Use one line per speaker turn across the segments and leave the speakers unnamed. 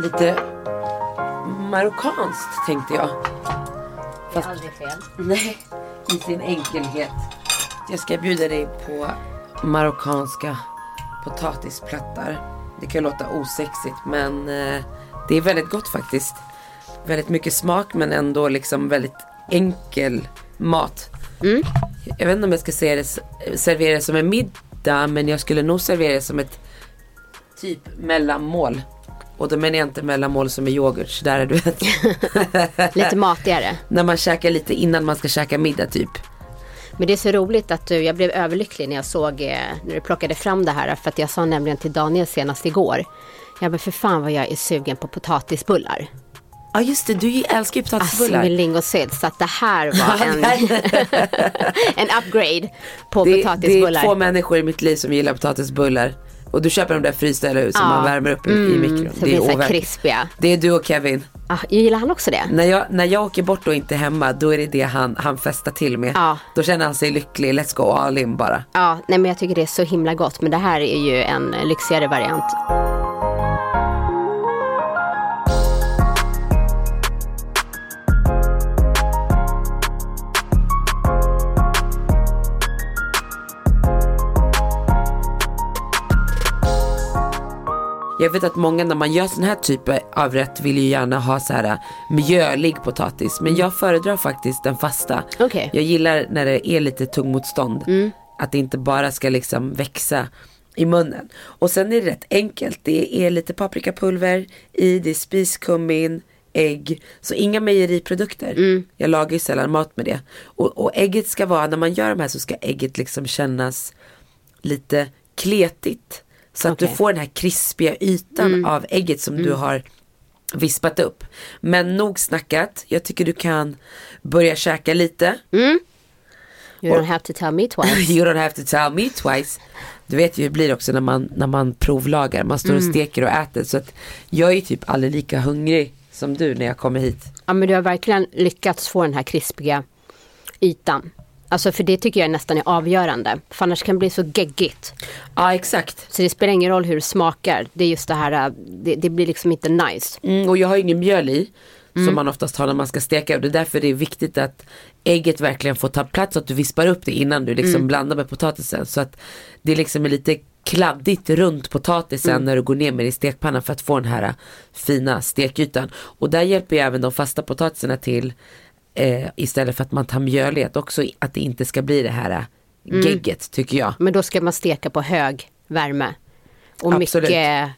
lite marockanskt tänkte jag.
Fast... Aldrig fel.
Nej, i sin enkelhet. Jag ska bjuda dig på marockanska potatisplattar. Det kan låta osexigt men eh, det är väldigt gott faktiskt. Väldigt mycket smak men ändå liksom väldigt enkel mat.
Mm.
Jag vet inte om jag ska se det, servera det som en middag men jag skulle nog servera det som ett typ mellanmål. Och då menar jag inte mellanmål som är yoghurt, där är du vet.
lite matigare.
När man käkar lite innan man ska käka middag typ.
Men det är så roligt att du, jag blev överlycklig när jag såg, eh, när du plockade fram det här. För att jag sa nämligen till Daniel senast igår. Jag bara, för fan vad jag är sugen på potatisbullar.
Ja just det, du älskar ju potatisbullar.
Alltså med lingonsylt. Så att det här var en, en upgrade på
det,
potatisbullar.
Det är två människor i mitt liv som gillar potatisbullar. Och du köper de där frysta eller hur som man värmer upp mm, i mikron.
Så det är så krispiga.
Det är du och Kevin.
Ah, gillar han också det?
När jag, när jag åker bort och inte är hemma då är det det han, han festar till med.
Ja.
Då känner han sig lycklig, let's go all in bara.
Ja, nej men jag tycker det är så himla gott. Men det här är ju en lyxigare variant.
Jag vet att många när man gör sån här typ av rätt vill ju gärna ha så här äh, mjölig potatis. Men jag föredrar faktiskt den fasta.
Okay.
Jag gillar när det är lite tungmotstånd.
Mm.
Att det inte bara ska liksom växa i munnen. Och sen är det rätt enkelt. Det är lite paprikapulver i, det är spiskummin, ägg. Så inga mejeriprodukter.
Mm.
Jag lagar ju sällan mat med det. Och, och ägget ska vara, när man gör de här så ska ägget liksom kännas lite kletigt. Så att okay. du får den här krispiga ytan mm. av ägget som mm. du har vispat upp. Men nog snackat. Jag tycker du kan börja käka lite.
Mm. You don't have to tell me twice.
you don't have to tell me twice. Du vet ju hur det blir också när man, när man provlagar. Man står och mm. steker och äter. Så att jag är typ aldrig lika hungrig som du när jag kommer hit.
Ja men du har verkligen lyckats få den här krispiga ytan. Alltså för det tycker jag nästan är avgörande. För annars kan det bli så geggigt.
Ja exakt.
Så det spelar ingen roll hur det smakar. Det är just det här, det, det blir liksom inte nice.
Mm, och jag har ingen mjöl i. Mm. Som man oftast har när man ska steka. Och det är därför det är viktigt att ägget verkligen får ta plats. Så att du vispar upp det innan du liksom mm. blandar med potatisen. Så att det liksom är lite kladdigt runt potatisen mm. när du går ner med det i stekpannan för att få den här fina stekytan. Och där hjälper ju även de fasta potatisarna till eh, istället för att man tar mjölighet också att det inte ska bli det här eh, mm. gegget tycker jag.
Men då ska man steka på hög värme. Och Absolut. mycket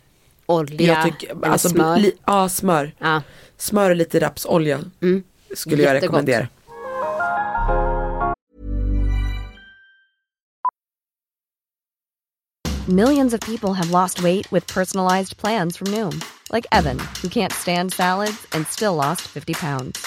olja tycker, eller alltså, smör. Li,
ja, smör.
Ja.
Smör och lite rapsolja
mm.
skulle Jättegott. jag rekommendera.
Millions of people have lost weight with personalized plans from Noom. Like Evan, who can't stand salads and still lost 50 pounds.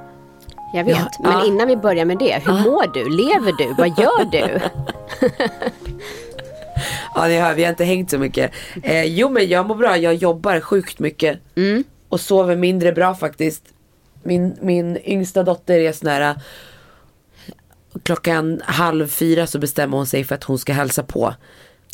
Jag vet, ja, men ja. innan vi börjar med det, hur ja. mår du? Lever du? Vad gör du?
ja, ni hör, vi har inte hängt så mycket. Eh, jo, men jag mår bra. Jag jobbar sjukt mycket.
Mm.
Och sover mindre bra faktiskt. Min, min yngsta dotter är sån här klockan halv fyra så bestämmer hon sig för att hon ska hälsa på.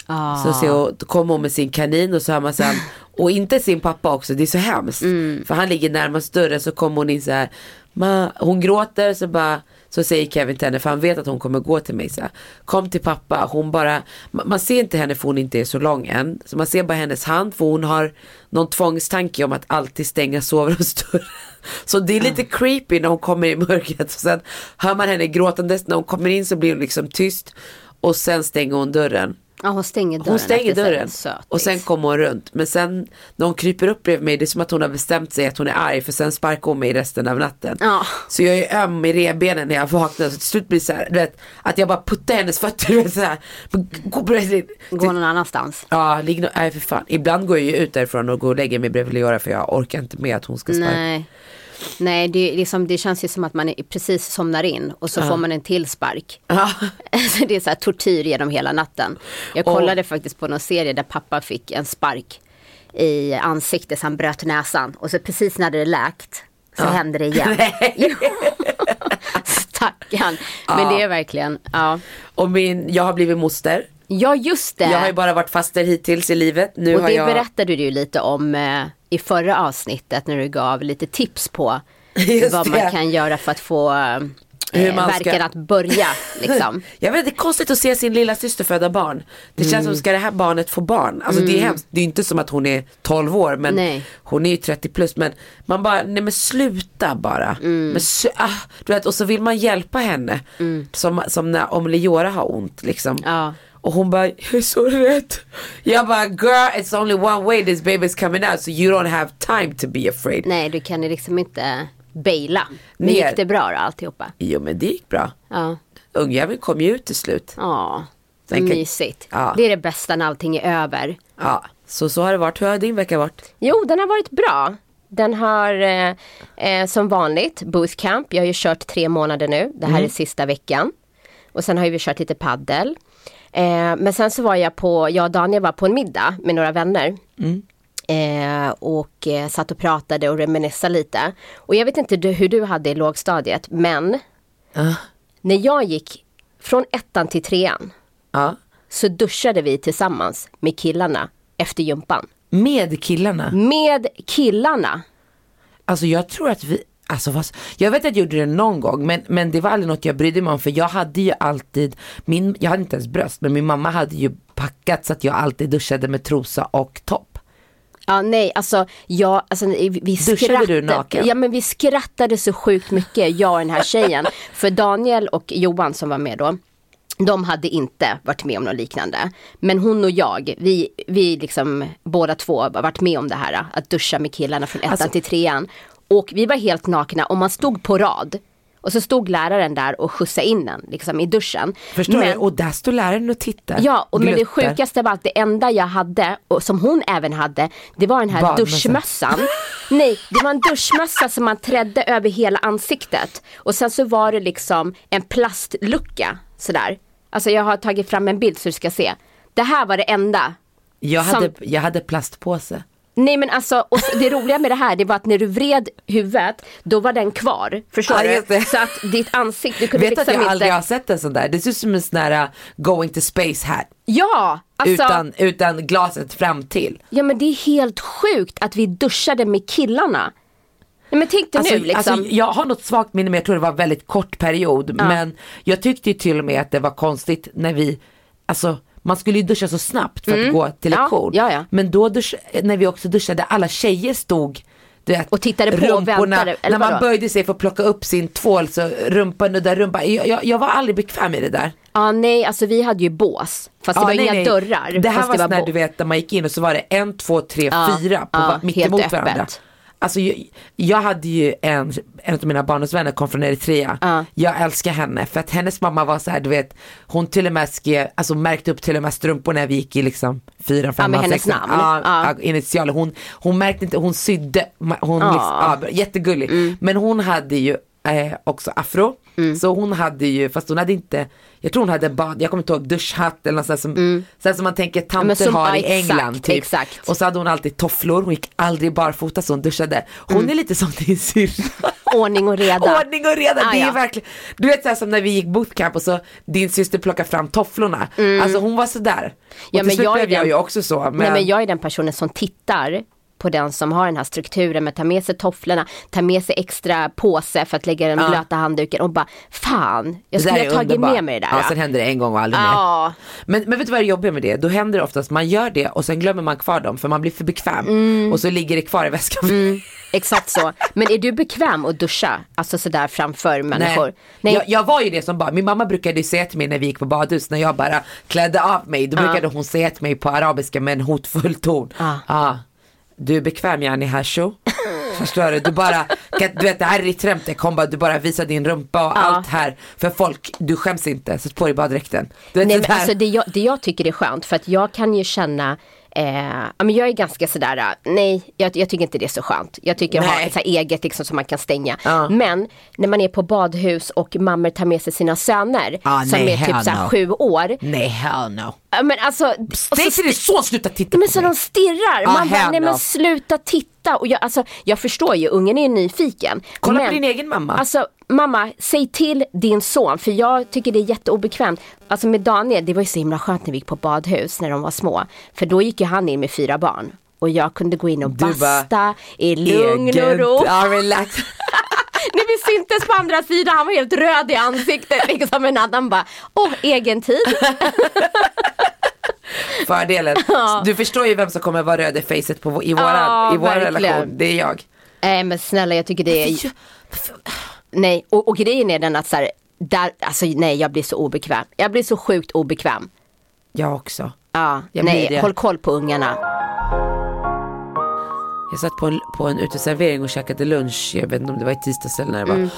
Ah.
Så, så kommer hon med sin kanin och så hör man sen, och inte sin pappa också, det är så hemskt.
Mm.
För han ligger närmast dörren så kommer hon in så här, Ma, hon gråter så bara så säger Kevin till henne för han vet att hon kommer gå till mig så här, Kom till pappa. Hon bara, man ser inte henne för hon inte är så lång än. Så man ser bara hennes hand för hon har någon tvångstanke om att alltid stänga sovrumsdörren. Så det är lite mm. creepy när hon kommer i mörkret. Och sen hör man henne gråtandes. När hon kommer in så blir hon liksom tyst. Och sen stänger hon dörren.
Ja, hon stänger dörren.
Hon stänger dörren. Och sen kommer hon runt. Men sen när hon kryper upp bredvid mig, det är som att hon har bestämt sig att hon är arg. För sen sparkar hon mig resten av natten.
Ja.
Så jag är öm i revbenen när jag vaknar. Så till slut blir det så här, vet, att jag bara puttar hennes fötter. Vet, så här, gå,
gå någon annanstans.
Ja, ligg, nej för fan. Ibland går jag ju ut därifrån och går och lägger mig bredvid Leora för jag orkar inte med att hon ska sparka.
Nej.
Nej, det, liksom, det känns ju som att man är, precis somnar in och så får man en till spark.
Ja.
Alltså, det är så här tortyr genom hela natten. Jag
Och-
kollade faktiskt på någon serie där pappa fick en spark i ansiktet så han bröt näsan. Och så precis när det är läkt så hände det igen. Stackarn. Men
Ja.
det är verkligen, ja.
Och min, jag har blivit moster.
Ja just det.
Jag har ju bara varit faster hittills i livet. Nu
och det
jag...
berättade du ju lite om eh, i förra avsnittet när du gav lite tips på
Just
vad
det.
man kan göra för att få eh,
Hur man ska-
verken att börja. Liksom.
Jag vet, det är konstigt att se sin lilla syster föda barn. Det känns
Mm.
som, ska det här barnet få barn? Alltså det är hemskt, det är inte som att hon är 12 år men
Nej.
hon är ju 30 plus. Men man bara, nej men sluta bara.
Mm.
Men, ah, du vet, och så vill man hjälpa henne. Som, som när, om Leora har ont liksom.
Ja.
Och hon bara, jag är så rädd. Jag bara, girl it's only one way this baby's coming out so you don't have time to be afraid.
Nej du kan ju liksom inte baila. Men gick det bra då alltihopa?
Jo men det gick bra.
Ja.
Ungjäveln kom ju ut till slut.
Ja,
Sen kan-
mysigt.
Ja.
Det är det bästa när allting är över.
Ja, så så har det varit. Hur har din vecka varit?
Jo, den har varit bra. Den har eh, eh, som vanligt bootcamp. Jag har ju kört tre månader nu. Det här är sista veckan. Och sen har vi kört lite paddel. Eh, men sen så var jag på, jag och Daniel var på en middag med några vänner. Eh, och eh, satt och pratade och reminissade lite. Och jag vet inte du, hur du hade i lågstadiet men
Ja.
när jag gick från ettan till trean
Ja.
så duschade vi tillsammans med killarna efter gympan.
Med killarna?
Med killarna!
Alltså jag tror att vi, alltså fast, jag vet att jag gjorde det någon gång men, men det var aldrig något jag brydde mig om för jag hade ju alltid, min, jag hade inte ens bröst men min mamma hade ju packat så att jag alltid duschade med trosa och topp.
Ja nej alltså, jag, alltså vi vi
Duschade
skrattade.
du naken?
Ja men vi skrattade så sjukt mycket, jag och den här tjejen. För Daniel och Johan som var med då. De hade inte varit med om något liknande. Men hon och jag, vi, vi liksom båda två har varit med om det här. Att duscha med killarna från ettan
Alltså-
till trean. Och vi var helt nakna och man stod på rad. Och så stod läraren där och skjutsade in en liksom, i duschen.
Förstår
Men-
du? Och där står läraren och tittar.
Ja, och men det sjukaste var att det enda jag hade, och som hon även hade, det var den här
Badmössa.
duschmössan. Nej, det var en duschmössa som man trädde över hela ansiktet. Och sen så var det liksom en plastlucka sådär. Alltså jag har tagit fram en bild så du ska se. Det här var det enda.
Jag
som-
hade, jag hade plastpåse.
Nej men alltså, och det roliga med det här det var att när du vred huvudet, då var den kvar. Förstår
Ja,
du? Så att ditt ansikte, du kunde
Vet att
liksom
jag
inte...
aldrig har sett en sån där? Det ser ut som en sån där uh, going to space hat.
Ja! Alltså,
Utan, utan glaset fram till.
Ja men det är helt sjukt att vi duschade med killarna. Nej men tänk dig
Alltså,
nu liksom.
alltså, jag har något svagt minne men jag tror det var en väldigt kort period. Men jag tyckte ju till och med att det var konstigt när vi, alltså man skulle ju duscha så snabbt för att gå till
Mm. Ja,
lektion.
ja, ja.
Men då dusch, när vi också duschade, alla tjejer stod du vet,
Och tittade på och väntade, eller
när man
vadå?
böjde sig för att plocka upp sin tvål så rumpa nuddar rumpa. Jag, jag, jag var aldrig bekväm i det där.
Ja nej alltså vi hade ju bås. Fast det
Ja,
var
nej,
inga
nej.
dörrar.
Det här var,
det var
när du vet när man gick in och så var det en, två, tre,
Ja,
fyra på, va- mitt emot
öppet.
Alltså jag, jag hade ju en, en av mina barndomsvänner kom från Eritrea.
Ja.
Jag älskar henne för att hennes mamma var så här, du vet, hon till och med skrev, alltså märkte upp till och med strumpor när vi gick i liksom fyra, fem,
med hennes namn.
Ja,
Ja.
ja. initialer. Hon, hon märkte inte, hon sydde, hon
Ja.
liksom, ja, jättegullig.
Mm.
Men hon hade ju eh, också afro. Så hon hade ju, fast hon hade inte, jag tror hon hade bad, jag kommer inte ihåg duschhatt eller något sånt som, sånt som man tänker tanter
Mm. som-
har
ja,
i England.
exakt,
typ.
exakt.
Och så hade hon alltid tofflor, hon gick aldrig barfota så hon duschade. Hon
Mm.
är lite som din syrra.
Ordning och reda.
Ordning och reda,
Ah,
det är
ja.
verkligen, du vet såhär som när vi gick bootcamp och så din syster plockade fram tofflorna. Alltså hon var sådär. Och
Mm. Ja,
till
men
slut
jag
blev jag
den-
ju också så. Men,
Nej men jag är den personen som tittar på den som har den här strukturen med att ta med sig tofflorna, ta med sig extra påse för att lägga den
Ja.
blöta handduken och bara fan, jag skulle ha tagit
underbart.
med mig det där.
Ja, sen händer det en gång och aldrig mer.
Ja.
Men, men vet du vad det jobbiga med det? Då händer det oftast, man gör det och sen glömmer man kvar dem för man blir för bekväm.
Mm.
Och så ligger det kvar i väskan.
Exakt så. Men är du bekväm att duscha? Alltså sådär framför människor?
Nej. Jag, jag var ju det som barn, min mamma brukade säga till mig när vi gick på badhus när jag bara klädde av mig, då brukade hon säga till mig på arabiska med en hotfull ton.
Ja.
Ah, du är bekväm yani hasho. Förstår du? Du bara, du vet det här är ditt skämt, kom bara, du bara visar din rumpa och allt här för folk, du skäms inte, sätt på dig baddräkten.
Nej, men alltså det, jag, det jag tycker är skönt för att jag kan ju känna Eh, men jag är ganska sådär, äh, nej jag, jag tycker inte det är så skönt. Jag tycker att ha
Nej.
ett så här eget liksom, som man kan stänga.
Ja.
Men när man är på badhus och mammor tar med sig sina söner
Ah,
som
nej,
är typ
hell
så här,
no.
sju år.
Nej, hell no.
Men alltså,
Säg
så
son sluta titta
men
på
så
mig.
de stirrar.
Ja,
Man bara, nej men
no.
sluta titta. Och jag, alltså, jag förstår ju, ungen är nyfiken.
Kolla
men,
på din egen mamma.
Alltså mamma, säg till din son för jag tycker det är jätteobekvämt. Alltså med Daniel, det var ju så himla skönt när vi gick på badhus när de var små. För då gick ju han in med fyra barn. Och jag kunde gå in och
Du bara,
basta i lugn och
Egen-
ro.
Ja, relax.
När vi syntes på andra sidan, han var helt röd i ansiktet. Liksom en annan bara, åh egen tid.
Fördelen. Du förstår ju vem som kommer vara röd i facet på, i våran,
Ja,
i vår
verkligen.
relation. Det är jag.
Nej men snälla jag tycker det är Nej, och, och grejen är den att så här, där, alltså nej jag blir så obekväm. Jag blir så sjukt obekväm.
Jag också.
Ja,
Jag blir
nej, håll koll på ungarna.
Jag satt på en, på en uteservering och käkade lunch, jag vet inte om det var i tisdags eller när det var.
Mm.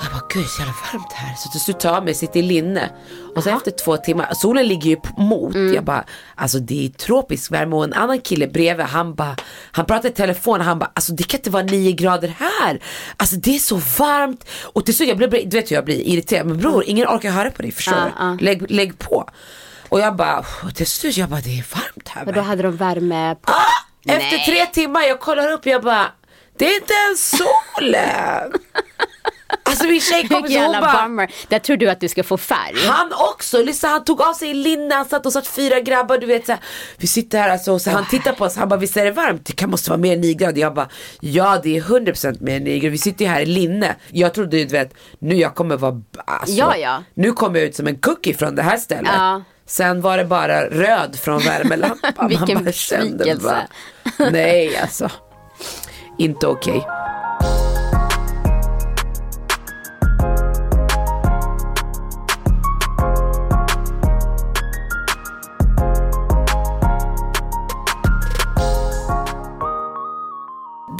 Och jag bara, gud så jävla varmt här. Så till slut tar jag av mig, sitter i linne. Och så efter två timmar, solen ligger ju mot.
Mm.
Jag bara, alltså det är tropisk värme. Och en annan kille bredvid, han bara, han pratar i telefon han bara, alltså det kan inte vara nio grader här. Alltså det är så varmt. Och till slut, jag blir, du vet hur jag blir irriterad. Men bror, ingen orkar höra på dig, förstår
Ja,
du?
ja.
Lägg, lägg på. Och jag bara, till slut, jag bara, det är varmt här.
Och då hade de värme på.
Efter
Nej.
tre timmar, jag kollar upp jag bara, det är inte ens solen. alltså min tjejkompis hon bara,
bummer. Där tror du att du ska få färg.
han också, lyssna, han tog av sig linne, han satt och satt fyra grabbar, du vet så här, vi sitter här alltså, och så han tittar på oss, han bara visst är det varmt? Det kan måste vara mer än 9 grader. Jag bara, ja det är 100% mer än 9 grader, vi sitter ju här i linne. Jag trodde du vet, nu jag kommer vara, alltså,
Ja, ja.
nu kommer jag ut som en cookie från det här stället.
Ja.
Sen var det bara röd från värmelampan.
Vilken besvikelse.
Nej alltså. Inte okej.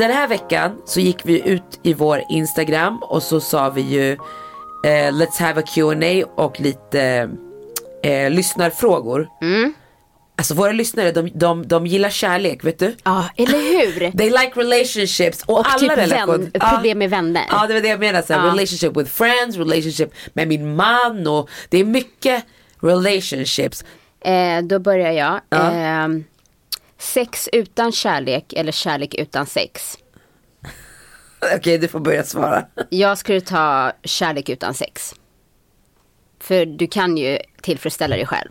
Den här veckan så gick vi ut i vår Instagram och så sa vi ju eh, Let's have a Q&A och lite eh, lyssnarfrågor. Alltså våra lyssnare de, de, de gillar kärlek, vet du?
Ja, eller hur?
They like relationships och,
Och
alla
typ
relationer.
vän- problem med vänner.
Ja det var det jag menade, så
Ja.
relationship with friends, relationship med min man och det är mycket relationships.
Eh, då börjar jag.
Ja.
Eh, sex utan kärlek eller kärlek utan sex?
Okej du får börja svara.
Jag skulle ta kärlek utan sex. För du kan ju tillfredsställa dig själv.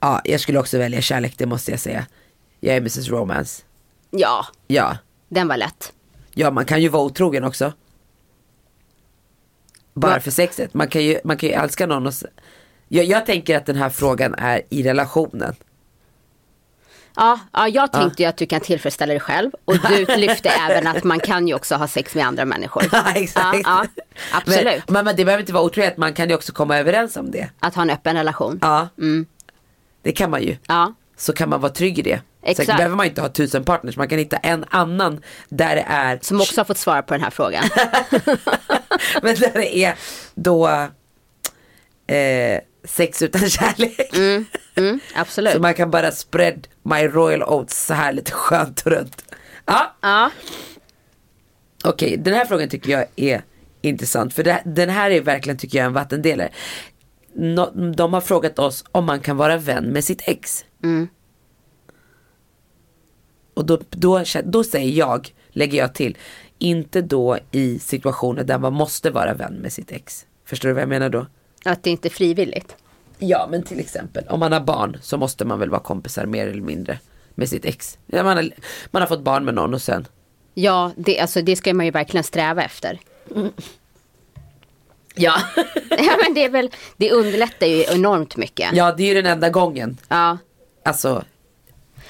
Ja jag skulle också välja kärlek det måste jag säga. Jag är Mrs Romance.
Ja,
Ja.
den var lätt.
Ja man kan ju vara otrogen också. Bara
Va?
för sexet. Man kan ju, man kan ju älska någon och jag, jag tänker att den här frågan är i relationen.
Ja, ja jag tänkte ju att du kan tillfredsställa dig själv. Och du lyfte även att man kan ju också ha sex med andra människor.
Ja, exakt.
Ja, absolut.
Men, men det behöver inte vara otrohet, man kan ju också komma överens om det.
Att ha en öppen relation.
Ja.
Mm.
Det kan man ju.
Ja,
Så kan man vara trygg i det.
Exakt.
Sen behöver man inte ha tusen partners, man kan hitta en annan där det är
som också har fått svara på den här frågan.
Men där det är då eh, sex utan kärlek.
Mm, absolut.
Så man kan bara spread my royal oats så här lite skönt och runt. Ja,
Ja,
okej den här frågan tycker jag är intressant. För det, den här är verkligen tycker jag en vattendelare. Nå, de har frågat oss om man kan vara vän med sitt ex. Och då, då, då säger jag, lägger jag till, inte då i situationer där man måste vara vän med sitt ex. Förstår du vad jag menar då?
Att det inte är frivilligt.
Ja men till exempel om man har barn så måste man väl vara kompisar mer eller mindre med sitt ex. Ja, man, har, man har fått barn med någon och sen.
Ja, det, alltså, det ska man ju verkligen sträva efter.
Ja.
ja, men det, är väl, det underlättar ju enormt mycket.
ja det är ju den enda gången.
Ja.
Alltså.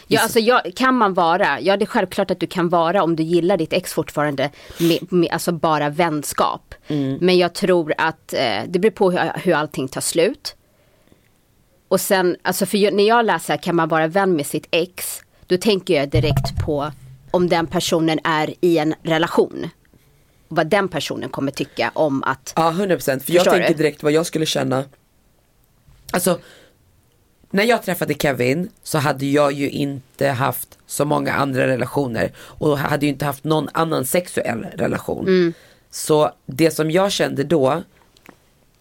Ja, alltså, jag, kan man vara, ja det är självklart att du kan vara om du gillar ditt ex fortfarande med, med alltså bara vänskap. Men jag tror att eh, det beror på hur, hur allting tar slut. Och sen, alltså för när jag läser kan man vara vän med sitt ex, då tänker jag direkt på om den personen är i en relation. Vad den personen kommer tycka om att
Ja 100% för jag tänker direkt vad jag skulle känna. Alltså. När jag träffade Kevin så hade jag ju inte haft så många andra relationer och hade ju inte haft någon annan sexuell relation. Så det som jag kände då,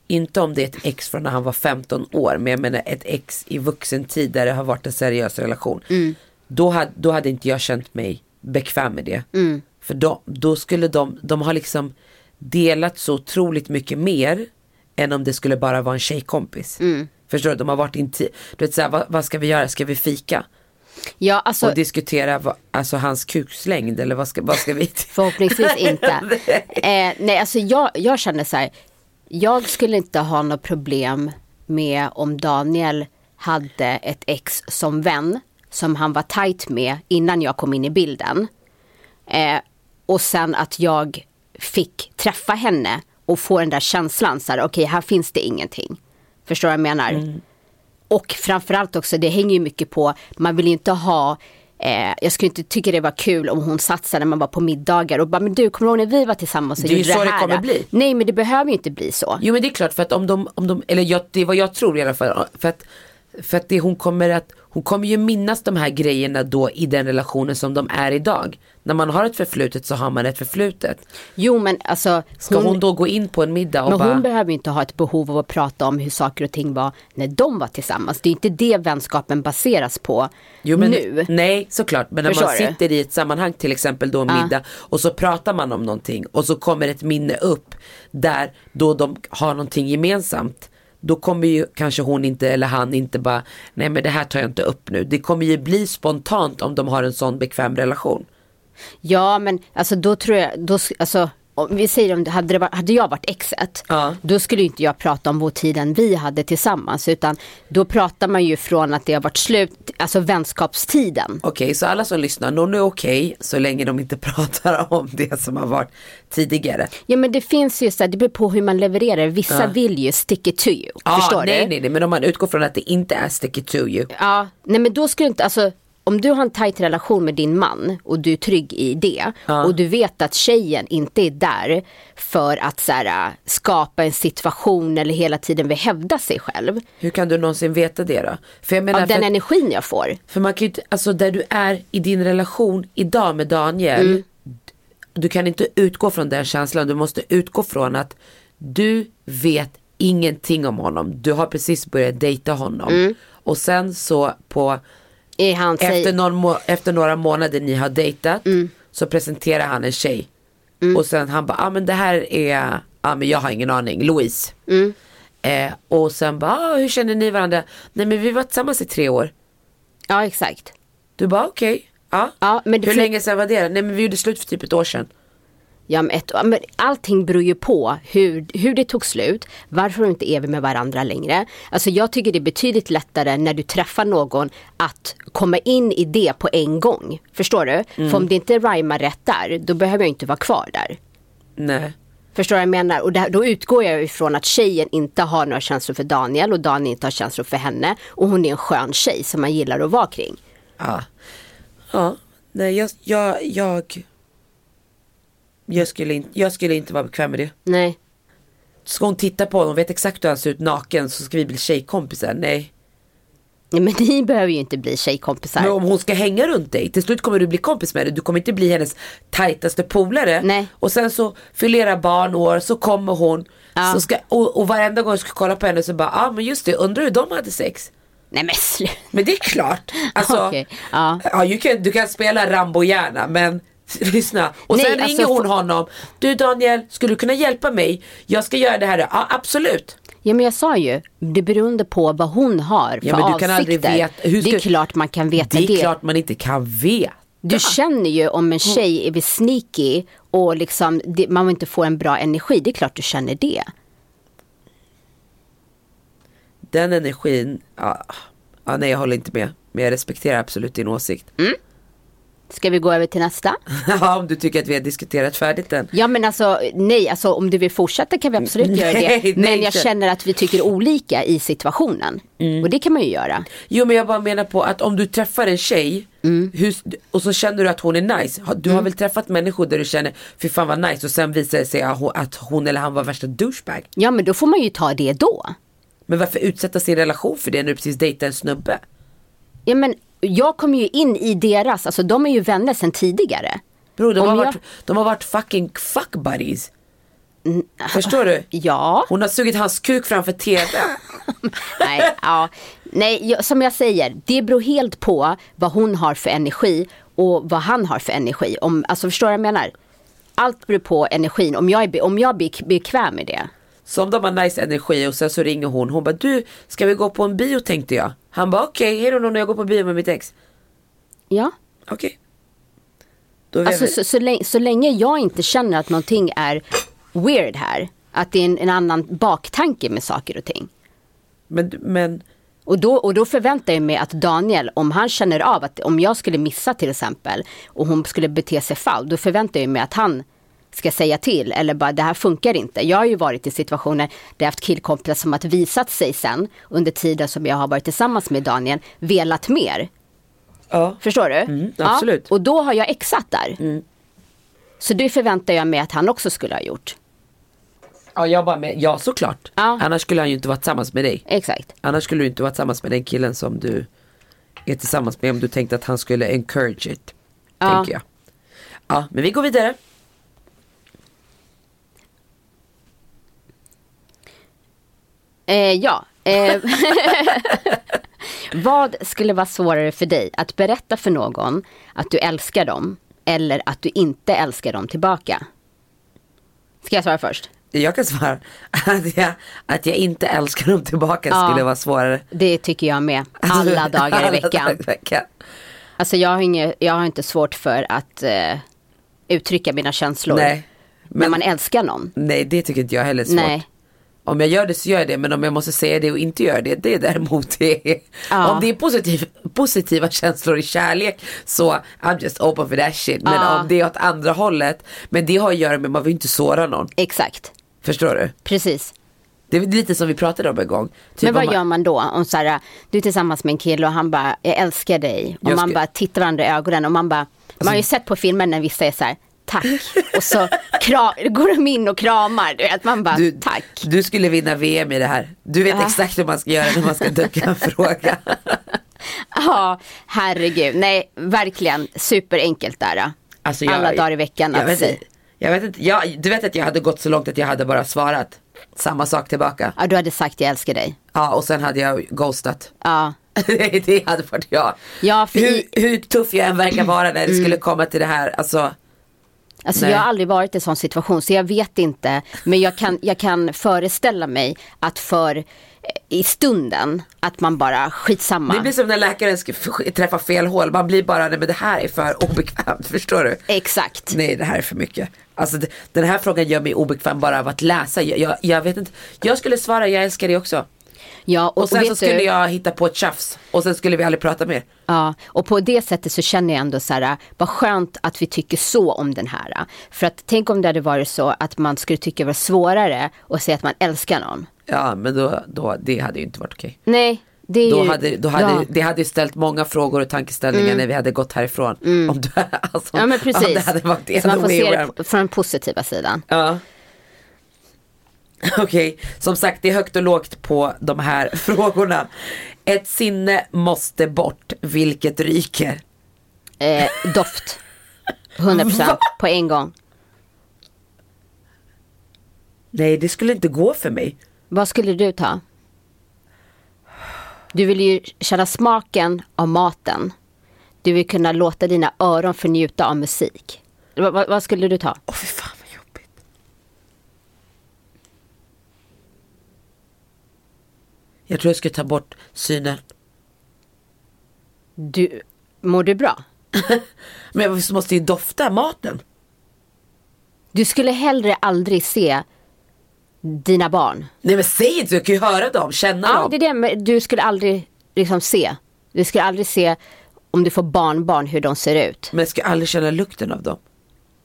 inte om det är ett ex från när han var 15 år, men jag menar ett ex i vuxen tid där det har varit en seriös relation. Då, hade, då hade inte jag känt mig bekväm med det. För då, då skulle de, de har liksom delat så otroligt mycket mer än om det skulle bara vara en tjejkompis. Förstår du? De har varit inti- Du vet såhär, vad, vad ska vi göra? Ska vi fika?
Ja, alltså
Och diskutera vad, alltså hans kukslängd eller vad ska, vad ska vi?
förhoppningsvis inte. eh, nej, alltså jag, jag känner så här. Jag skulle inte ha något problem med om Daniel hade ett ex som vän som han var tajt med innan jag kom in i bilden. Eh, och sen att jag fick träffa henne och få den där känslan så här, okej här finns det ingenting. Förstår du vad jag menar? Och framförallt också, det hänger ju mycket på, man vill ju inte ha Eh, jag skulle inte tycka det var kul om hon satt när man var på middagar och bara, men du kommer du ihåg när vi var tillsammans och
Det är ju
gjorde
så
det
det
här?
kommer bli.
Nej men det behöver ju inte bli så.
Jo men det är klart för att om de, om de eller jag, det är vad jag tror i alla fall. För att, för att det hon kommer att, hon kommer ju minnas de här grejerna då i den relationen som de är idag. När man har ett förflutet så har man ett förflutet.
Jo men alltså,
Ska hon, då gå in på en middag och
men
bara
hon behöver ju inte ha ett behov av att prata om hur saker och ting var när de var tillsammans. Det är inte det vänskapen baseras på
Jo, men,
nu.
Nej såklart men när man
Förstår du?
sitter i ett sammanhang till exempel då en
Ja.
middag och så pratar man om någonting och så kommer ett minne upp där då de har någonting gemensamt. Då kommer ju kanske hon inte eller han inte bara nej men det här tar jag inte upp nu. Det kommer ju bli spontant om de har en sån bekväm relation.
Ja men alltså då tror jag, då, alltså, om vi säger om hade, det hade jag varit exet,
Ja.
då skulle inte jag prata om vår tiden vi hade tillsammans utan då pratar man ju från att det har varit slut, alltså vänskapstiden.
Okej så alla som lyssnar, någon är okej så länge de inte pratar om det som har varit tidigare.
Ja men det finns ju så här, det beror på hur man levererar, vissa vill ju stick it to you,
Ja,
förstår
nej,
du?
nej nej men om man utgår från att det inte är stick it to you.
Ja, nej men då skulle inte, alltså om du har en tajt relation med din man och du är trygg i det och du vet att tjejen inte är där för att så här, skapa en situation eller hela tiden vill hävda sig själv.
Hur kan du någonsin veta det då? För jag menar,
Av den
för,
energin jag får.
för man kan ju alltså där du är i din relation idag med Daniel.
Mm.
Du kan inte utgå från den känslan, du måste utgå från att du vet ingenting om honom. Du har precis börjat dejta honom.
Mm.
Och sen så på
Han
efter,
säger,
någon må- efter några månader ni har dejtat
Mm.
så presenterar han en tjej. Och sen han bara, ah, men det här är, ah, men jag har ingen aning, Louise.
Mm.
Eh, och sen bara, ah, hur känner ni varandra? Nej men vi var tillsammans i tre år.
ja exakt.
Du bara okej, ja.
Ja, men det
hur länge sedan var det? Nej men vi gjorde slut för typ ett år sedan.
Ja, men ett, men allting beror ju på hur, hur det tog slut, varför inte är vi med varandra längre. Alltså jag tycker det är betydligt lättare när du träffar någon att komma in i det på en gång. Förstår du? För om det inte rhymar rätt där, då behöver jag inte vara kvar där.
Nej.
Förstår du vad jag menar? Och där, då utgår jag ifrån att tjejen inte har några känslor för Daniel och Daniel inte har känslor för henne. Och hon är en skön tjej som man gillar att vara kring.
Ja. Ja, nej jag, jag, jag, jag, skulle in, jag skulle inte vara bekväm med det.
Nej.
Ska hon titta på honom, vet exakt hur han ser ut naken så ska vi bli tjejkompisar? Nej.
Nej men ni behöver ju inte bli tjejkompisar.
Men om hon ska hänga runt dig, till slut kommer du bli kompis med dig. Du kommer inte bli hennes tajtaste polare.
Nej.
Och sen så fyller barn år, så kommer hon.
Ja.
Så ska, och, och varenda gång jag ska kolla på henne så bara, ja ah, men just det, undrar hur de hade sex.
Nej men sluta.
Men det är klart. Alltså,
Okej, ja.
ja, kan, du kan spela Rambo gärna men lyssna. Och
Nej,
sen
alltså,
ringer hon honom. Du Daniel, skulle du kunna hjälpa mig? Jag ska göra det här. Ja absolut.
Ja men jag sa ju, det beroende på vad hon har för
Ja, men du
avsikter.
kan aldrig veta- hur
Det är
ska-
klart man kan veta
Det
det.
är klart man inte kan veta.
Du känner ju om en tjej är sneaky och liksom det, man inte får en bra energi. Det är klart du känner det.
Den energin, ja, ja, nej jag håller inte med. Men jag respekterar absolut din åsikt.
Ska vi gå över till nästa?
Ja, om du tycker att vi har diskuterat färdigt den.
Ja men alltså nej, alltså om du vill fortsätta kan vi absolut göra
Nej,
det. Men
nej,
jag
kör.
känner att vi tycker olika i situationen.
Mm.
Och det kan man ju göra.
Jo men jag bara menar på att om du träffar en tjej
Mm.
hur, och så känner du att hon är nice. Du har väl träffat människor där du känner, fy fan vad nice och sen visar det sig att hon, att hon eller han var värsta douchebag.
Ja men då får man ju ta det då.
Men varför utsätta sin relation för det när du precis dejtar en snubbe?
Ja men jag kommer ju in i deras, alltså de är ju vänner sedan tidigare.
Bro, de,
Om
har
jag-
varit, de har varit fucking fuck buddies. Förstår du?
Ja.
Hon har sugit hans kuk framför TV.
Nej, ja. Nej, som jag säger, det beror helt på vad hon har för energi och vad han har för energi. Om, alltså förstår du vad jag menar? Allt beror på energin, om jag är, om jag blir bekväm med det.
Så om de har nice energi och sen så ringer hon. Hon bara du, ska vi gå på en bio tänkte jag. Han bara okej, okay, hejdå när jag går på bio med mitt ex.
Ja.
Okej. Vi
Alltså så, så, länge, så länge jag inte känner att någonting är weird här, att det är en, en annan baktanke med saker och ting.
men, men
Och då, och då förväntar jag mig att Daniel, om han känner av att om jag skulle missa till exempel och hon skulle bete sig fall, då förväntar jag mig att han ska säga till eller bara det här funkar inte. Jag har ju varit i situationer där jag haft killkompisar som har visat sig sen under tiden som jag har varit tillsammans med Daniel velat mer.
ja.
Förstår du?
Mm, absolut.
Ja, och då har jag exat där. Så det förväntar jag mig att han också skulle ha gjort.
Ja, jag bara med, ja såklart.
Ja.
Annars skulle han ju inte vara tillsammans med dig.
Exakt.
Annars skulle du inte vara tillsammans med den killen som du är tillsammans med om du tänkte att han skulle encourage it.
Ja.
Tänker jag. Ja, men vi går vidare.
Eh, ja. Eh, vad skulle vara svårare för dig? Att berätta för någon att du älskar dem eller att du inte älskar dem tillbaka? Ska jag svara först?
Jag kan svara att jag, att jag inte älskar dem tillbaka
Ja.
skulle vara svårare.
Det tycker jag med. Alla dagar i veckan.
dagar i veckan.
Alltså jag har, inget, jag har inte svårt för att eh, uttrycka mina känslor.
Nej.
När
Men,
man älskar någon.
nej, det tycker inte jag heller är svårt.
Nej.
Om jag gör det så gör jag det, men om jag måste säga det och inte göra det, det är däremot det.
Ja.
Om det är positiv, positiva känslor i kärlek så I'm just open for that shit. Men
Ja.
om det är åt andra hållet, men det har att göra med man vill inte såra någon.
Exakt.
Förstår du?
Precis.
Det är lite som vi pratade om en gång. Typ
Men vad
man-
gör man då? Om så här, du är tillsammans med en kille och han bara, jag älskar dig. Och
Jag
man
ska-
bara tittar varandra i ögonen och man bara, man har ju sett på filmer när vissa är så här, tack. Och så kram, går de in och kramar. Du vet, man bara,
du,
tack.
du skulle vinna VM i det här. Du vet
Ja.
exakt hur man ska göra när man ska ducka en fråga.
Ja, herregud. Nej, verkligen superenkelt där.
Alltså, jag-
Alla dagar i veckan
Jag vet, inte- jag vet inte, jag, du vet att jag hade gått så långt att jag hade bara svarat samma sak tillbaka.
Ja, du hade sagt jag älskar dig.
Ja och sen hade jag ghostat.
Ja,
det hade varit jag.
Ja, för
hur, hur tuff jag än verkar vara när det skulle komma till det här. Alltså,
Alltså
Nej.
jag har aldrig varit i en sån situation så jag vet inte. Men jag kan, jag kan föreställa mig att för eh, i stunden att man bara skitsamma.
det blir som när läkaren ska träffa fel hål. Man blir bara, nej men det här är för obekvämt. Förstår du?
Exakt.
Nej det här är för mycket. Alltså den här frågan gör mig obekväm bara av att läsa. Jag, jag, jag vet inte. Jag skulle svara jag älskar dig också.
Ja, och,
Och sen
vet
så skulle
du,
jag hitta på ett tjafs. Och sen skulle vi aldrig prata mer.
Ja, och på det sättet så känner jag ändå så här, vad skönt att vi tycker så om den här. För att tänk om det hade varit så att man skulle tycka det var svårare att säga att man älskar någon.
Ja men då, då det hade ju inte varit okej.
Nej, det är
Då
ju...
hade, då hade,
ja. Mm.
Det hade ju ställt många frågor och tankeställningar när vi hade gått härifrån. Om, du, alltså,
Ja men
Om
precis.
det hade varit
så man får se det
around.
p- från den positiva sidan.
Ja. Okej, som sagt det är högt och lågt på de här frågorna. Ett sinne måste bort, vilket ryker?
Eh, doft. 100% på en gång.
Nej det skulle inte gå för mig.
Vad skulle du ta? Du vill ju känna smaken av maten. Du vill kunna låta dina öron få njuta av musik. Vad, vad, skulle du ta?
Åh fy fan vad jobbigt. Jag tror jag skulle ta bort synen.
Du, mår du bra?
Men vi måste ju dofta maten.
Du skulle hellre aldrig se dina barn.
Nej men säg inte jag kan ju höra dem, känna
Ja,
dem.
det är det, men du skulle aldrig liksom se. Du skulle aldrig se om du får barnbarn hur de ser ut.
Men jag ska aldrig känna lukten av dem.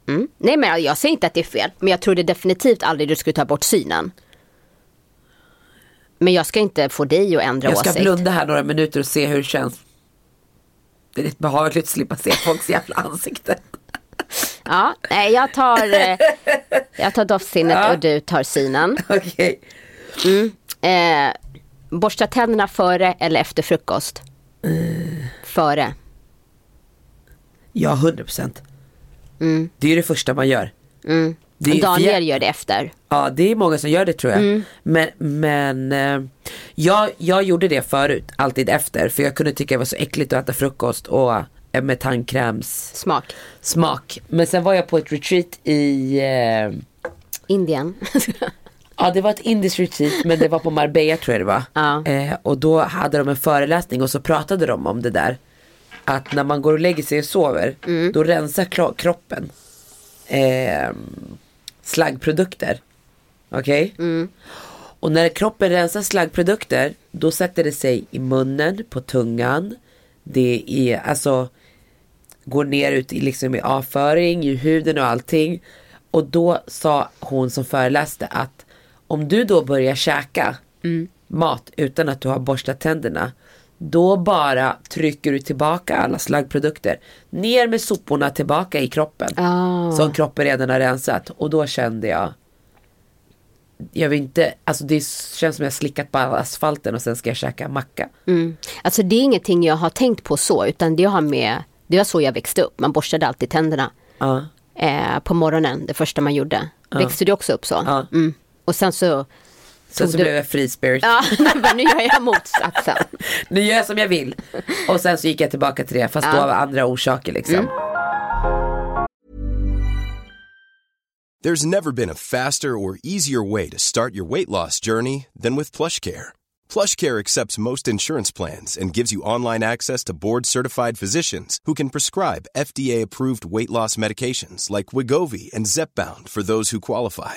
Mm. Nej men jag säger inte att det är fel. Men jag tror det definitivt aldrig du skulle ta bort synen. Men jag ska inte få dig att ändra
Jag ska
åsikt.
blunda här några minuter och se hur det känns. Det är rätt behagligt att slippa se folks jävla ansikten.
Ja, nej jag tar, eh, jag tar doftsinnet
Ja.
och du tar synen.
Okej.
Eh, Borsta tänderna före eller efter frukost? Före.
Ja, 100 procent. Det är det första man gör. Det.
Daniel
jag-
gör det efter.
Ja, det är många som gör det tror jag.
Mm.
Men, men eh, jag, jag gjorde det förut, alltid efter. För jag kunde tycka det var så äckligt att äta frukost och eh, med tandkräms
Smak.
smak. Men sen var jag på ett retreat i eh,
Indien.
Ja det var ett indiskt retreat men det var på Marbella tror jag det var.
Ja.
Eh, och då hade de en föreläsning och så pratade de om det där. Att när man går och lägger sig och sover
Mm.
då rensar kro- kroppen eh, slaggprodukter. Okej?
Mm.
Och när kroppen rensar slaggprodukter då sätter det sig i munnen, på tungan. Det är alltså går ner ut i, liksom i avföring, i huden och allting. Och då sa hon som föreläste att om du då börjar käka mat utan att du har borstat tänderna. Då bara trycker du tillbaka alla slaggprodukter. Ner med soporna tillbaka i kroppen.
Ah.
Som kroppen redan har rensat. Och då kände jag jag vill inte, alltså det känns som jag slickat på asfalten och sen ska jag käka macka.
Mm. Alltså det är ingenting jag har tänkt på så utan det har med, det var så jag växte upp. Man borstade alltid tänderna
Ja.
eh, på morgonen, det första man gjorde. Växte du också upp så?
Ja.
Mm. Och sen så,
Sen
Tog
så
du-
blev jag free spirit.
ja, men nu gör jag motsatsen.
Nu gör jag som jag vill. Och sen så gick jag tillbaka till det fast då
Ja.
av andra orsaker liksom.
There's never been a faster or easier way to start your weight loss journey than with PlushCare. PlushCare accepts most insurance plans and gives you online access to board-certified physicians who can prescribe FDA-approved weight loss medications like Wigovi and Zepbound for those who qualify.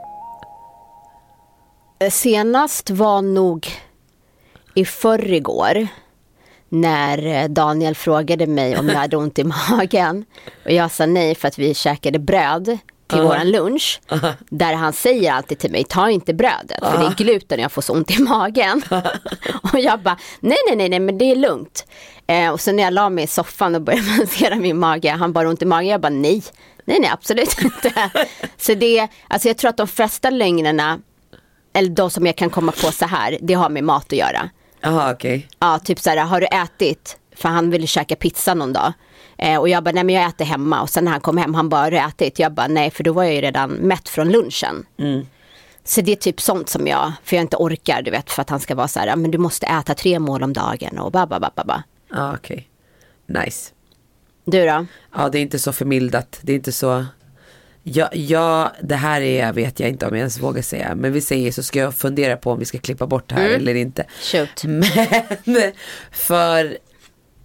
senast var nog i förrgår när eh, Daniel frågade mig om jag hade ont i magen. Och jag sa nej för att vi käkade bröd till våran lunch. Där han säger alltid till mig, ta inte brödet för det är gluten och jag får så ont i magen. och jag bara, nej nej nej nej men det är lugnt. Eh, och sen när jag la mig i soffan och började massera min mage, han bara ont i magen, jag bara nej. Nej nej absolut inte. så det, alltså jag tror att de flesta lögnerna, eller de som jag kan komma på så här, det har med mat att göra.
Jaha okej.
Ja, typ så här, har du ätit? För han ville käka pizza någon dag. Eh, och jag bara, nej men jag äter hemma. Och sen när han kom hem, han bara, har du ätit? Jag bara, nej för då var jag ju redan mätt från lunchen. Så det är typ sånt som jag, för jag inte orkar, du vet, för att han ska vara så här, "Ja, men du måste äta tre mål om dagen och ba, ba, ba, ba, ba.
Ja okej. Nice.
Du då?
Ja det är inte så förmildat. Det är inte så. Ja, ja det här är, vet jag inte om jag ens vågar säga. Men vi säger så ska jag fundera på om vi ska klippa bort det här eller inte.
Shoot.
Men för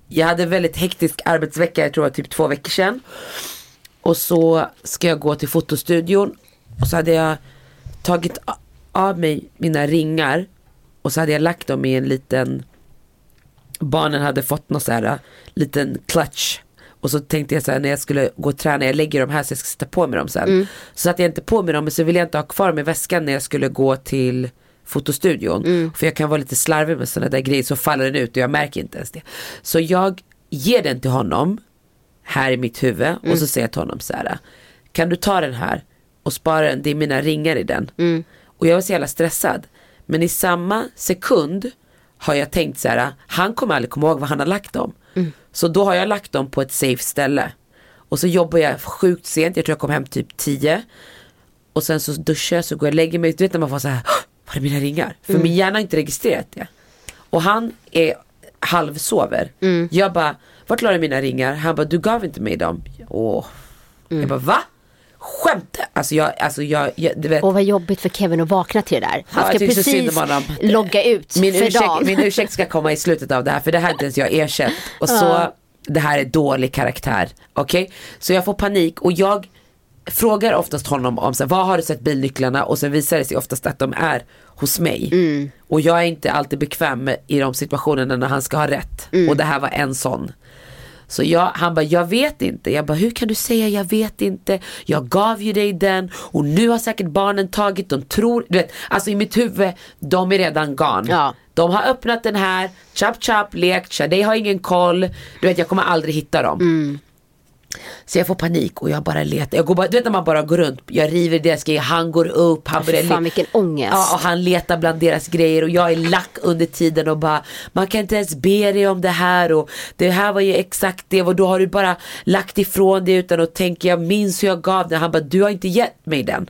jag hade en väldigt hektisk arbetsvecka, jag tror det var typ två veckor sedan. Och så ska jag gå till fotostudion och så hade jag tagit av mig mina ringar och så hade jag lagt dem i en liten barnen hade fått någon så här liten clutch och så tänkte jag så här när jag skulle gå och träna, jag lägger de här så jag ska sätta på mig dem sen. Så satte jag inte på mig dem men så ville jag inte ha kvar dem i väskan när jag skulle gå till fotostudion. För jag kan vara lite slarvig med sådana där grejer så faller den ut och jag märker inte ens det. Så jag ger den till honom här i mitt huvud och så säger jag till honom så här. Kan du ta den här och spara den, det är mina ringar i den. Och jag var så jävla stressad. Men i samma sekund har jag tänkt så här, han kommer aldrig komma ihåg vad han har lagt dem. Så då har jag lagt dem på ett safe ställe. Och så jobbar jag sjukt sent, jag tror jag kom hem typ 10. Och sen så duschar jag så går jag och lägger mig, du vet när man får så här, "Åh, var är mina ringar? För min hjärna har inte registrerat det. Och han är, halvsover. Jag bara, vart la du mina ringar? Han bara, du gav inte mig dem. Åh. Jag bara, va? Skämtar Alltså jag, alltså jag, jag du vet.
Och vad jobbigt för Kevin att vakna till det där. Han
Ja,
ska
synd
precis logga ut
min
för
ursäkt,
dagen.
min ursäkt ska komma i slutet av det här för det här har inte ens jag erkänt. Och så, det här är dålig karaktär. Okej? Så jag får panik och jag frågar oftast honom om så här, vad har du sett bilnycklarna och sen visar det sig oftast att de är hos mig.
Mm.
Och jag är inte alltid bekväm i de situationerna när han ska ha rätt.
Mm.
Och det här var en sån. Så jag, han bara, jag vet inte. Jag bara, hur kan du säga jag vet inte? Jag gav ju dig den och nu har säkert barnen tagit, de tror, du vet, alltså i mitt huvud, de är redan gone.
Ja.
De har öppnat den här, chap chap, lekt, Shadej har ingen koll. Du vet jag kommer aldrig hitta dem.
Mm.
Så jag får panik och jag bara letar. Jag går bara, du vet när man bara går runt, jag river deras grejer, han går upp, han börjar
fan, vilken ångest.
Ja, och han letar bland deras grejer och jag är lack under tiden och bara Man kan inte ens be dig om det här och det här var ju exakt det och då har du bara lagt ifrån dig utan att tänka jag minns hur jag gav den. Han bara du har inte gett mig den.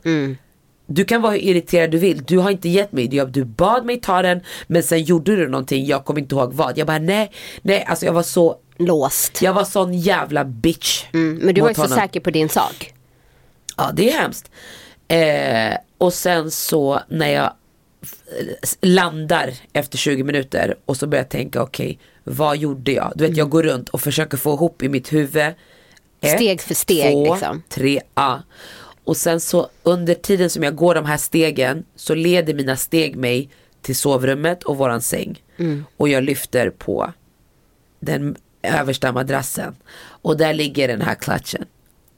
Du kan vara hur irriterad du vill, du har inte gett mig det. Du bad mig ta den men sen gjorde du någonting, jag kommer inte ihåg vad. Jag bara nej, nej alltså jag var så
Låst.
Jag var sån jävla bitch.
Mm, men du var ju så säker på din sak.
Ja det är hemskt. Eh, och sen så när jag landar efter 20 minuter och så börjar jag tänka okej vad gjorde jag? Du vet jag går runt och försöker få ihop i mitt huvud. Ett,
Steg för steg,
två,
liksom.
tre, ja. Och sen så under tiden som jag går de här stegen så leder mina steg mig till sovrummet och våran säng. Och jag lyfter på den översta madrassen. Och där ligger den här klatschen.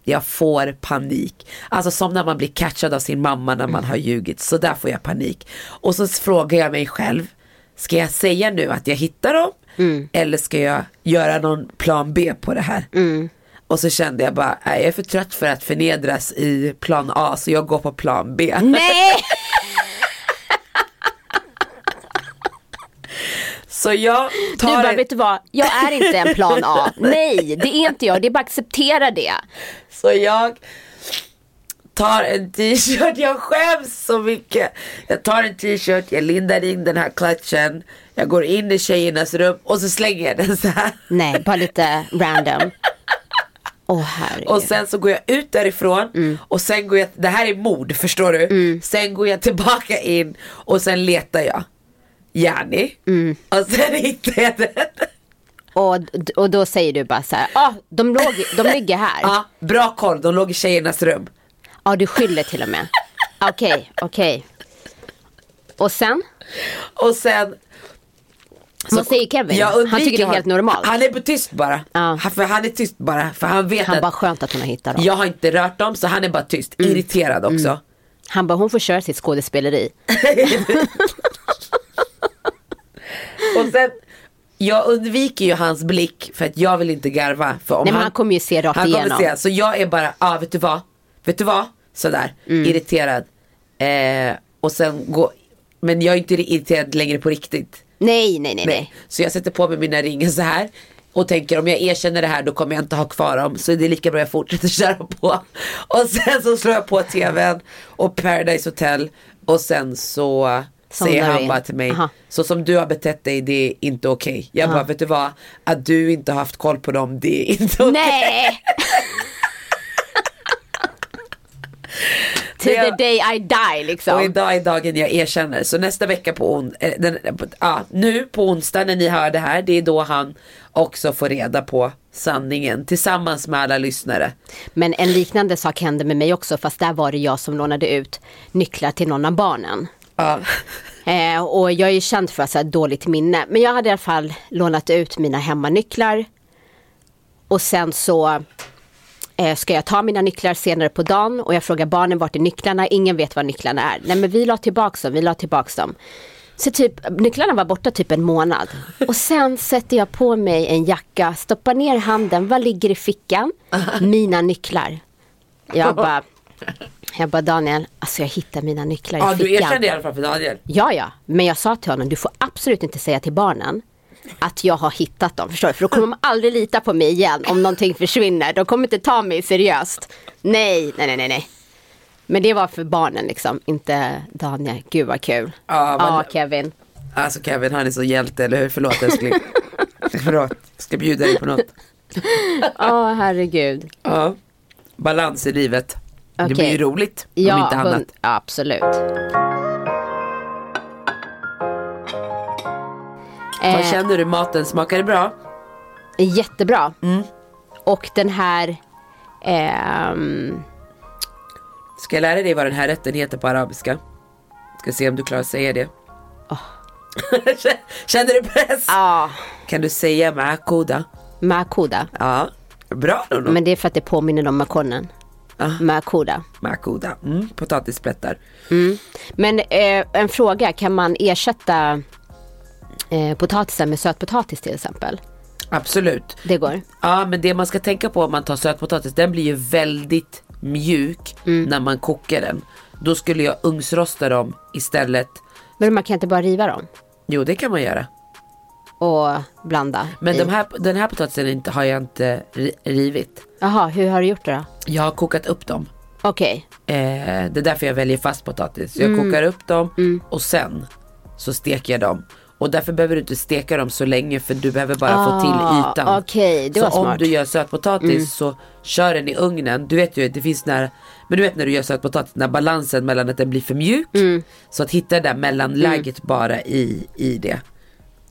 Jag får panik. Alltså som när man blir catchad av sin mamma när man har ljugit. Så där får jag panik. Och så frågar jag mig själv. Ska jag säga nu att jag hittar dem? Eller ska jag göra någon plan B på det här? Och så kände jag bara, jag är för trött för att förnedras i plan A så jag går på plan B.
Nej!
Så jag
Du
tar
bara,
en-
vet du vad, jag är inte en plan A. Nej, det är inte jag, det är bara att acceptera det.
Så jag tar en t-shirt, jag skäms så mycket. Jag tar en t-shirt, jag lindar in den här klatschen, jag går in i tjejernas rum och så slänger jag den så här.
Nej, bara lite random. Herregud.
Och sen så går jag ut därifrån och sen går jag, det här är mord förstår du. Sen går jag tillbaka in och sen letar jag. Jani. Och sen hittar jag den.
Och, och då säger du bara så här, ah, de, låg, de ligger här. Ja,
Ja, bra koll, de låg i tjejernas rum.
du skyller till och med. Okej, okej. Och sen?
Och sen
Vad säger Kevin?
Jag
Han tycker det är helt normalt.
Han är tyst bara.
Ja.
Han, för han är tyst bara. För han vet
Han
att
bara skönt att hon har hittat dem.
jag har inte rört dem så han är bara tyst. Irriterad också.
Han bara, hon får köra sitt skådespeleri.
Och sen, jag undviker ju hans blick för att jag vill inte garva. För om
Nej men han kommer ju se rakt
han kommer
igenom.
se, så jag är bara, ja ah, vet du vad? Vet du vad? Sådär,
Mm.
irriterad. Eh, och sen gå, men jag är inte irriterad längre på riktigt.
Nej, nej, nej,
Nej.
nej.
Så jag sätter på mig mina ringar så här. Och tänker om jag erkänner det här då kommer jag inte ha kvar dem. Så det är lika bra jag fortsätter köra på. Och sen så slår jag på tvn och Paradise Hotel. Och sen så säger han bara till mig.
Aha.
Så som du har betett dig det är inte okej. Jag bara vet du vad. Att du inte har haft koll på dem det är inte okej.
Nej! To the day I die
Och
liksom.
idag är dagen jag erkänner. Så nästa vecka på on- eh, den, på- ja, nu på onsdag när ni hör det här. Det är då han också får reda på sanningen. Tillsammans med alla lyssnare.
Men en liknande sak hände med mig också fast där var det jag som lånade ut nycklar till någon av barnen.
Ja.
Eh, och jag är ju känd för att ha dåligt minne. Men jag hade i alla fall lånat ut mina hemmanycklar. Och sen så eh, ska jag ta mina nycklar senare på dagen och jag frågar barnen vart är nycklarna? Ingen vet var nycklarna är. Nej men vi la tillbaks dem, vi la tillbaks dem. Så typ, nycklarna var borta typ en månad. Och sen sätter jag på mig en jacka, stoppar ner handen, vad ligger i fickan? Mina nycklar. Jag bara, jag bara Daniel, alltså jag hittar mina nycklar
Ja,
i
du
fickan.
erkände i alla fall för Daniel.
Ja, ja, men jag sa till honom, du får absolut inte säga till barnen att jag har hittat dem, förstår du? För då kommer de aldrig lita på mig igen om någonting försvinner. De kommer inte ta mig seriöst. Nej, nej, nej, nej. Men det var för barnen liksom, inte Daniel. Gud vad kul.
Ja, men-
ja Kevin.
Alltså Kevin han är så hjälte, eller hur? Förlåt älskling. Förlåt, jag ska bjuda dig på något.
Ja, herregud.
Ja. Balans i livet. Det
Okej.
blir ju roligt om
Ja,
inte annat.
ja, absolut.
Vad
Eh,
känner du maten? Smakar det bra?
jättebra.
Mm.
Och den här... ehm,
Ska jag lära dig vad den här rätten heter på arabiska? Ska se om du klarar att säga det. Känner du press?
Ja,
Kan du säga makuda?
makuda.
Ja, bra Nono.
Men det är för att det påminner om makonnen.
Ah.
Makuda.
Makuda, mm, potatisplättar.
Men eh, en fråga, kan man ersätta eh, potatisen med sötpotatis till exempel?
Absolut.
Det går.
Ja men det man ska tänka på om man tar sötpotatis, den blir ju väldigt mjuk
Mm.
när man kokar den. Då skulle jag ugnsrosta dem istället.
Men man kan inte bara riva dem
Jo det kan man göra.
Och blanda?
Men
i.
de här, den här potatisen inte, har jag inte ri- rivit.
Jaha, hur har du gjort det då?
Jag har kokat upp dem.
Okej,
Eh, det är därför jag väljer fast potatis. Jag
Mm.
kokar upp dem och sen så steker jag dem. Och därför behöver du inte steka dem så länge för du behöver bara få till
Ah,
ytan.
okej, det
så
var smart. Mm.
om du gör sötpotatis så kör den i ugnen. Du vet ju, det finns när, men du vet när du gör sötpotatis, när balansen mellan att den blir för mjuk.
Mm.
Så att hitta det där mellanläget bara i, i det.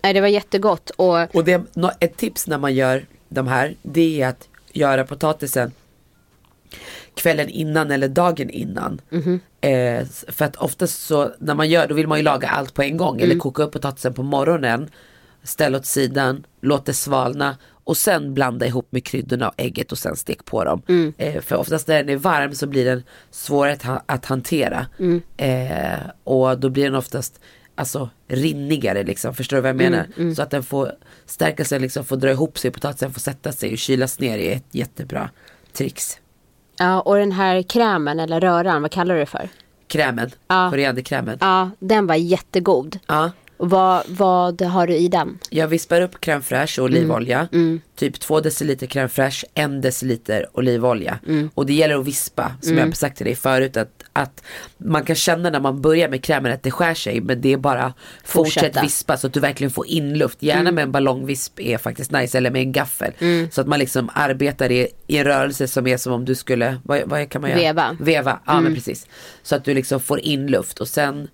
Nej, det var jättegott och
Och det, ett tips när man gör de här, det är att göra potatisen kvällen innan eller dagen innan. Eh, s- för att oftast så när man gör, då vill man ju laga allt på en gång eller koka upp potatisen på morgonen. Ställ åt sidan, låt det svalna och sen blanda ihop med kryddorna och ägget och sen stek på dem. Eh, för oftast när den är varm så blir den svårare att, ha- att hantera. Eh, och då blir den oftast alltså rinnigare liksom, förstår du vad jag menar? Så att den får stärka sig, liksom, får dra ihop sig, potatisen får sätta sig och kylas ner är ett jättebra trix.
Ja, och den här krämen eller röran, vad kallar du det för?
Krämen,
Ja.
korianderkrämen.
Ja, den var jättegod.
Ja.
Vad, vad har du i den?
Jag vispar upp crème fraîche och olivolja.
Mm.
Typ två deciliter crème fraîche, en deciliter olivolja.
Mm.
Och det gäller att vispa, som jag har sagt till dig förut. Att, att man kan känna när man börjar med krämen att det skär sig. Men det är bara fortsätt
Fortsätta.
vispa så att du verkligen får in luft. Gärna
Mm.
med en ballongvisp är faktiskt nice, eller med en gaffel. Så att man liksom arbetar i, i en rörelse som är som om du skulle, vad, vad kan man göra?
Veva. Mm.
Veva, ja men precis. Så att du liksom får in luft och sen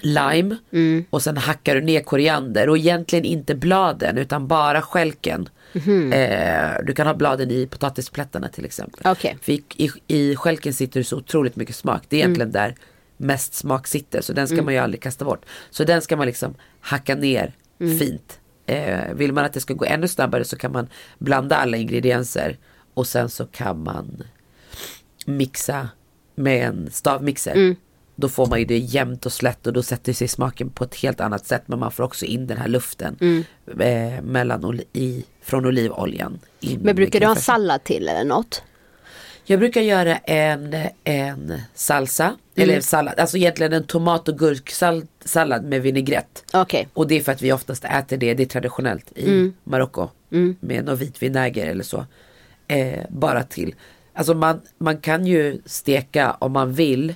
lime
Mm.
och sen hackar du ner koriander och egentligen inte bladen utan bara skälken.
Mhm.
Eh, du kan ha bladen i potatisplättarna till exempel.
Okej.
För i, i, I skälken sitter det så otroligt mycket smak. Det är
Mm.
egentligen där mest smak sitter så den ska man ju aldrig kasta bort. Så den ska man liksom hacka ner
Mm.
fint. Eh, vill man att det ska gå ännu snabbare så kan man blanda alla ingredienser och sen så kan man mixa med en stavmixer.
Mm.
Då får man ju det jämnt och slätt och då sätter sig smaken på ett helt annat sätt. Men man får också in den här luften
Mm.
eh, mellan i, från olivoljan.
Men brukar du ha en sallad till eller något?
Jag brukar göra en, en salsa, eller en sallad, alltså egentligen en tomat och gurksallad med vinägrett.
Okej.
Och det är för att vi oftast äter det, det är traditionellt i
Mm.
Marocko. Med någon vit vinäger eller så. Eh, bara till. Alltså man, man kan ju steka om man vill,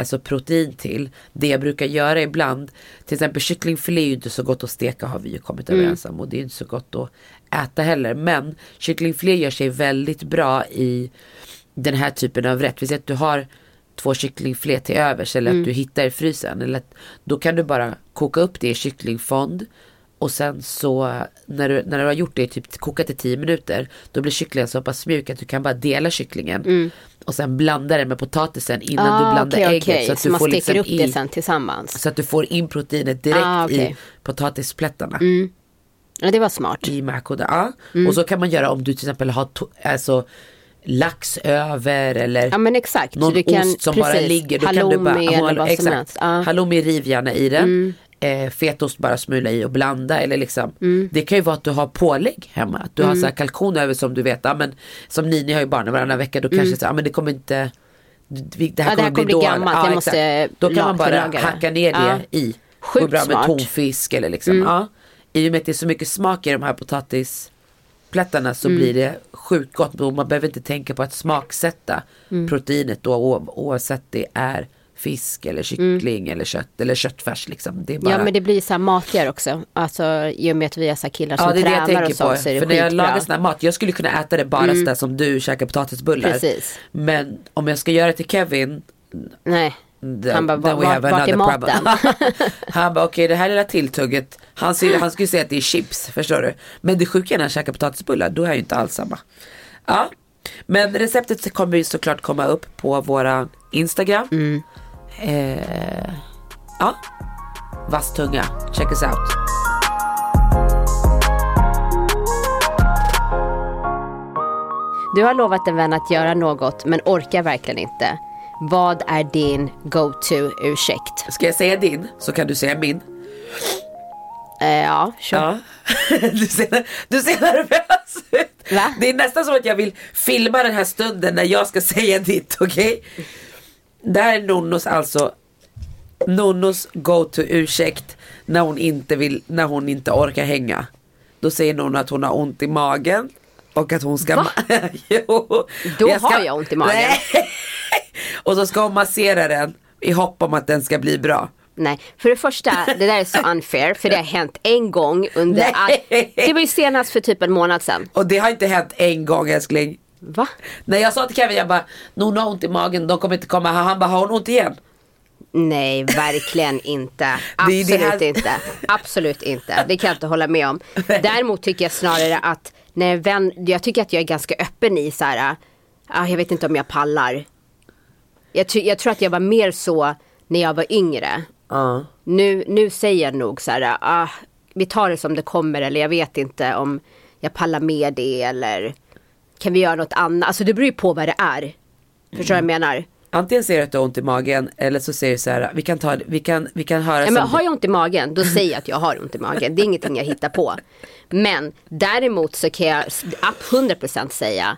alltså protein till. Det jag brukar göra ibland, till exempel kycklingfilé är ju inte så gott att steka har vi ju kommit
Mm.
överens om. Och det är inte så gott att äta heller. Men kycklingfilé gör sig väldigt bra i den här typen av rätt. Vi säger att du har två kycklingfilé till övers eller
Mm.
att du hittar i frysen. Eller att, då kan du bara koka upp det i kycklingfond. Och sen så när du, när du har gjort det, typ kokat i 10 minuter. Då blir kycklingen så pass mjuk att du kan bara dela kycklingen. Och sen blanda den med potatisen innan du
Mm. Ah,
blandar
okej,
ägget.
okej.
Så att
Så
du
man
får
steker
liksom
upp
i,
det sen tillsammans.
Så att du får in proteinet direkt
Ah. Mm.
i potatisplättarna.
Ja, det var smart.
I makoda. Ja.
Mm.
Och så kan man göra om du till exempel har alltså, lax över eller
Ja men exakt.
någon
du kan,
ost som bara
precis,
ligger. Då
halloumi
kan du bara,
eller vad som
exakt.
helst. Ja. Mm.
Halloumi riv gärna i det. Eh, fetaost bara smula i och blanda. Eller liksom.
Mm.
Det kan ju vara att du har pålägg hemma. Att du har så här kalkon över som du vet. Ja, men, som ni, ni har ju barnen varannan vecka. Då kanske så, ja, men det kommer inte det här
Mm. Ja, det här kommer bli gammalt. Jag
exakt.
måste
Då kan man bara hacka ner det
Ja.
i.
Sjukt
Går bra med.
Mm.
tonfisk eller liksom. Ja. I och med att det är så mycket smak i de här potatisplättarna så blir det sjukt gott. Och man behöver inte tänka på att smaksätta
Mm.
proteinet då oavsett det är fisk eller kyckling eller kött eller köttfärs liksom. Det är bara...
Ja men det blir så här matigare också. Alltså i och med att vi är så här killar som
Ja det är det jag
tränar och
tänker
så,
på.
så är det
För när jag lagar sån här mat, jag skulle kunna äta det bara sådär som du käkar potatisbullar.
Precis.
Men om jag ska göra det till Kevin,
Nej.
then,
Han bara, "Vart- vart är maten?"
han bara okej det här lilla tilltugget, han, ser, han skulle säga att det är chips, förstår du. Men det sjuka är när han käkar potatisbullar, då är jag ju inte alls samma. Ja, men receptet kommer ju såklart komma upp på våra Instagram.
Mm.
Eh, ja, vass tunga, check us out.
Du har lovat en vän att göra något men orkar verkligen inte. Vad är din go-to-ursäkt?
Ska jag säga din så kan du säga min.
Eh, ja, kör.
Ja. Du ser, du ser nervös ut.
Va?
Det är nästan som att jag vill filma den här stunden när jag ska säga ditt, okej? Det här är Nonnos alltså Nonnos go-to ursäkt när hon inte vill, när hon inte orkar hänga. Då säger Nonno att hon har ont i magen och att hon ska...
Va?
jo,
Då
ska-
har jag ont i magen.
Och så ska hon massera den i hopp om att den ska bli bra.
Nej, för det första, det där är så unfair för det har hänt en gång under all... Det var ju senast för typ en månad sedan.
Och det har inte hänt en gång älskling.
Va?
När jag sa till Kevin, jag bara, Nonna har ont i magen, de kommer inte komma. Han bara, har hon ont igen?
Nej, verkligen inte.
Det är det
Absolut
här-
inte. Absolut inte. Det kan jag inte hålla med om. Däremot tycker jag snarare att när vän, jag tycker att jag är ganska öppen i så här, ah, jag vet inte om jag pallar. Jag, ty- jag tror att jag var mer så när jag var yngre.
Ja.
Nu, nu säger jag nog så här, ah, vi tar det som det kommer eller jag vet inte om jag pallar med det eller kan vi göra något annat. Alltså det beror ju på vad det är. Förstår du vad jag menar?
Antingen säger du att du har ont i magen eller så säger du så här, vi kan, ta, vi kan, vi kan höra
Ja, men har jag ont i magen, då säger jag att jag har ont i magen. Det är ingenting jag hittar på. Men däremot så kan jag s- upp 100% säga,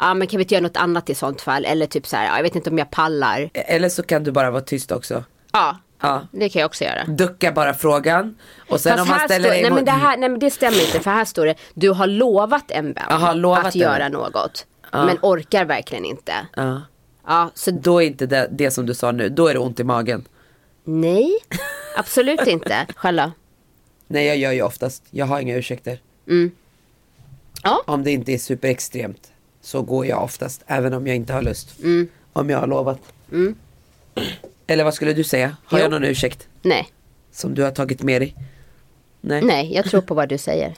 ja men kan vi inte göra något annat i sånt fall? Eller typ så här, ja, jag vet inte om jag pallar.
Eller så kan du bara vara tyst också.
Ja,
Ja.
det kan jag också göra.
Ducka bara frågan. Och sen
Fast
om man ställer dig
nej, men det här, nej men det stämmer inte för här står det, du har lovat en vän
Jaha, lovat
att
en
göra något. Men orkar verkligen inte.
Ja.
Ja, så
Då är inte det, det som du sa nu, då är det ont i magen.
nej, absolut inte. Själva.
Nej jag gör ju oftast, jag har inga ursäkter.
Ja.
Om det inte är superextremt så går jag oftast, även om jag inte har lust.
Mm.
Om jag har lovat. Eller vad skulle du säga? Har
Jo.
jag någon ursäkt
Nej.
som du har tagit med dig? Nej.
Nej, jag tror på vad du säger.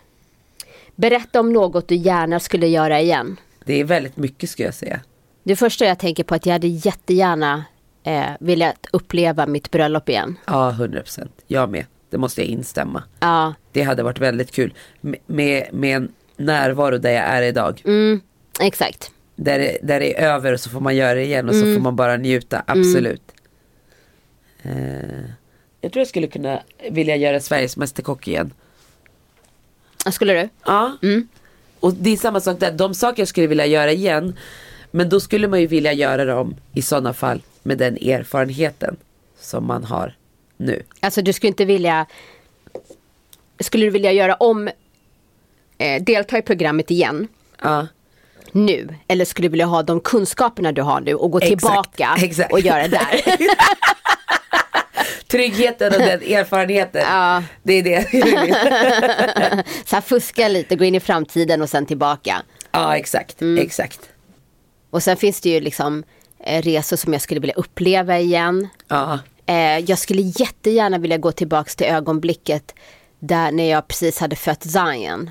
Berätta om något du gärna skulle göra igen.
Det är väldigt mycket ska jag säga.
Det första jag tänker på är att jag hade jättegärna eh, velat uppleva mitt bröllop igen.
Ja, 100%. Jag med. Det måste jag instämma.
Ja,
Det hade varit väldigt kul. Med, med, en närvaro där jag är idag.
mm, exakt.
Där, det, där det är över och så får man göra det igen och så får man bara njuta. Absolut. Eh, jag tror jag skulle kunna vilja göra Sveriges Mästerkock igen.
Skulle du?
Ja. Och det är samma sak där. De saker jag skulle vilja göra igen. Men då skulle man ju vilja göra dem i sådana fall med den erfarenheten som man har nu.
Alltså du skulle inte vilja Skulle du vilja göra om eh, Delta i programmet igen
Ja.
nu? Eller skulle du vilja ha de kunskaperna du har nu och gå
Exakt,
tillbaka
exakt.
och göra det där?
Tryggheten och den erfarenheten.
Ja.
Det är det.
Så här fuska lite, gå in i framtiden och sen tillbaka.
Ja exakt,
Mm.
exakt.
Och sen finns det ju liksom eh, resor som jag skulle vilja uppleva igen.
Ja.
Eh, jag skulle jättegärna vilja gå tillbaks till ögonblicket där när jag precis hade fött Zion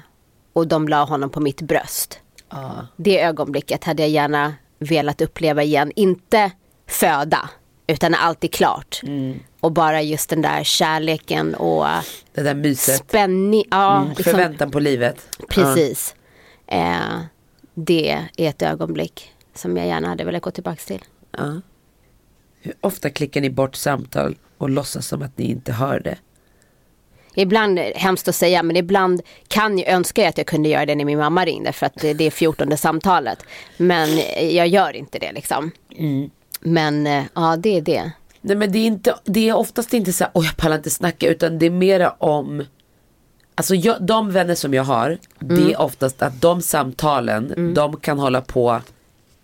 och de la honom på mitt bröst.
Ja.
Det ögonblicket hade jag gärna velat uppleva igen. Inte föda, utan när allt är klart.
Mm.
Och bara just den där kärleken och
Det där myset.
spänning. Ja,
Mm,
liksom,
Förväntan på livet.
precis. Eh, det är ett ögonblick som jag gärna hade velat gå tillbaks till.
Ja. Ja. Hur ofta klickar ni bort samtal och låtsas som att ni inte hör det?
Ibland, hemskt att säga, men ibland kan jag önska att jag kunde göra det när min mamma ringde för att det, det är 14 samtalet. Men jag gör inte det liksom. Men eh, ja, det är det.
Nej men det är, inte, det är oftast inte så här, åh jag pallar inte snacka utan det är mera om Alltså jag, de vänner som jag har, det är oftast att de samtalen, de kan hålla på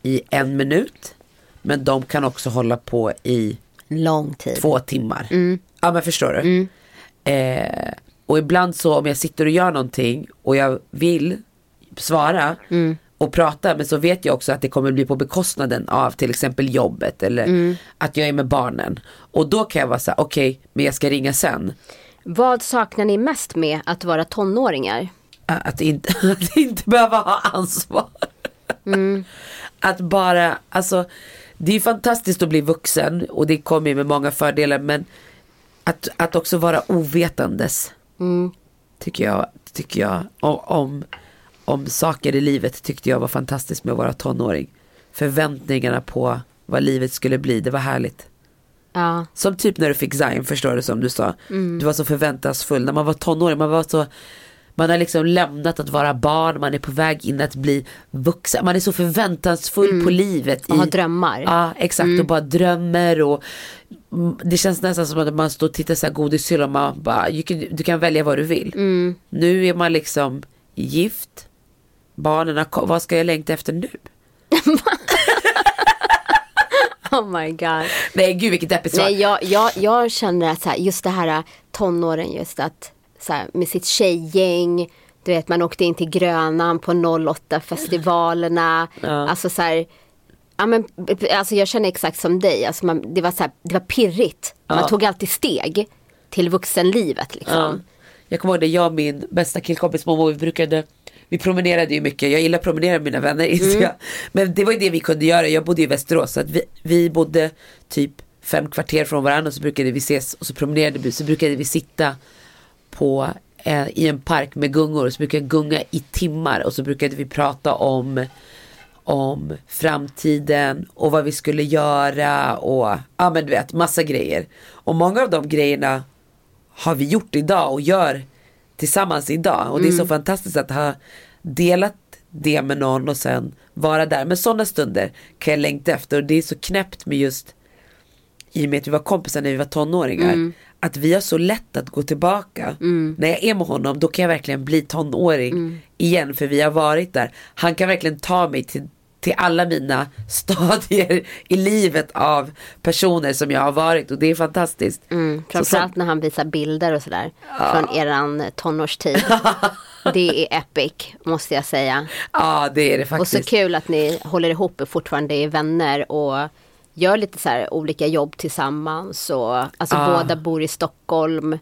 i en minut. Men de kan också hålla på i
Lång tid.
två timmar. Ja men förstår du. Eh, och ibland så om jag sitter och gör någonting och jag vill svara och prata men så vet jag också att det kommer bli på bekostnaden av till exempel jobbet eller att jag är med barnen. Och då kan jag vara så här, okej men jag ska ringa sen.
Vad saknar ni mest med att vara tonåringar?
Att inte, att inte behöva ha ansvar. Att bara, alltså det är fantastiskt att bli vuxen och det kommer ju med många fördelar men att, att också vara ovetandes. Tycker jag, tycker jag om, om, om saker i livet tyckte jag var fantastiskt med att vara tonåring. Förväntningarna på vad livet skulle bli, det var härligt.
Ja.
Som typ när du fick Zion, förstår du som du sa. Du var så förväntansfull. När man var tonåring, man var så man har liksom lämnat att vara barn, man är på väg in att bli vuxen. Man är så förväntansfull på livet.
Och har drömmar.
Ja, exakt. Och bara drömmer och mm, det känns nästan som att man står och tittar så här godishylla och man bara, du kan välja vad du vill. Nu är man liksom gift, barnen vad ska jag längta efter nu?
Oh my god.
Nej gud vilket deppigt svar.
Nej, jag, jag, jag känner att så här, just det här äh, tonåren, just att så här, med sitt tjejgäng, du vet man åkte in till Grönan på 08-festivalerna. Alltså så här, ja, men, alltså jag känner exakt som dig, alltså man, det, var så här, det var pirrigt. Man
Ja.
tog alltid steg till vuxenlivet liksom.
Ja. Jag kommer ihåg det, jag och min bästa killkompis Momo, vi brukade vi promenerade ju mycket, jag gillar att promenera med mina vänner inser jag. Men det var ju det vi kunde göra, jag bodde i Västerås så att vi, vi bodde typ fem kvarter från varandra och så brukade vi ses och så promenerade vi, så brukade vi sitta på eh, i en park med gungor och så brukade jag gunga i timmar och så brukade vi prata om om framtiden och vad vi skulle göra och ja men du vet massa grejer. Och många av de grejerna har vi gjort idag och gör tillsammans idag. Och det är så fantastiskt att ha delat det med någon och sen vara där. Men sådana stunder kan jag längta efter och det är så knäppt med just i och med att vi var kompisar när vi var tonåringar. Att vi har så lätt att gå tillbaka. När jag är med honom då kan jag verkligen bli tonåring igen för vi har varit där. Han kan verkligen ta mig till, till alla mina stadier i livet av personer som jag har varit och det är fantastiskt.
Mm,
Så-
framförallt när han visar bilder och sådär från eran tonårstid. det är epic måste jag säga.
Ja det är det
Och
faktiskt.
så kul att ni håller ihop och fortfarande är vänner och gör lite så här olika jobb tillsammans. Och, alltså
Ah.
båda bor i Stockholm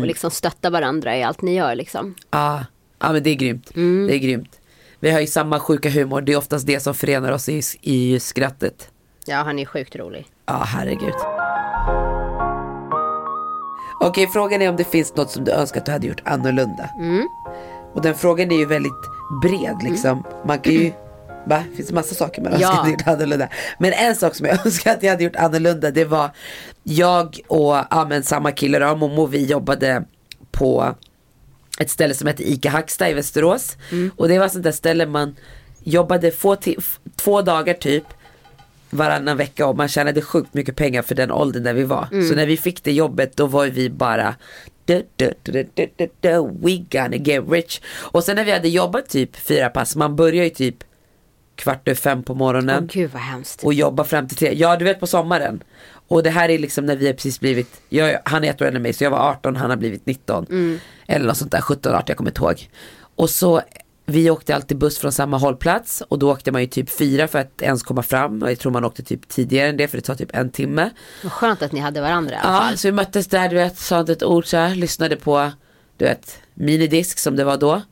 och liksom stöttar varandra i allt ni gör liksom.
Ja, ja men det är grymt. Det är grymt. Vi har ju samma sjuka humor, det är oftast det som förenar oss i, i skrattet.
Ja, han är sjukt rolig.
Ja, herregud. Okej, frågan är om det finns något som du önskar att du hade gjort annorlunda. Och den frågan är ju väldigt bred liksom. Man kan ju, va? Det finns massa saker man önskar
Ja.
att hade gjort annorlunda. Men en sak som jag önskar att jag hade gjort annorlunda det var jag och ja, men samma kille då, Momo, vi jobbade på ett ställe som heter ICA Hacksta i Västerås. Och det var sånt där ställe man jobbade få två dagar typ varannan vecka och man tjänade sjukt mycket pengar för den åldern där vi var. Så när vi fick det jobbet då var vi bara du, du, du, du, du, du, We gonna get rich. Och sen när vi hade jobbat typ fyra pass, man börjar ju typ kvart över fem på
Åh
morgonen
gud vad hemskt.
och jobba fram till tre. Ja du vet på sommaren. Och det här är liksom när vi har precis blivit, jag, han är ett år äldre än mig så jag var 18, han har blivit 19. Eller något sånt där, 17, 18, jag kommer inte ihåg. Och så vi åkte alltid buss från samma hållplats och då åkte man ju typ fyra för att ens komma fram. Och jag tror man åkte typ tidigare än det för det tar typ en timme.
Vad skönt att ni hade varandra
Ja, så vi möttes där, du vet, sa inte ett ord så här, lyssnade på, du vet, minidisk som det var då.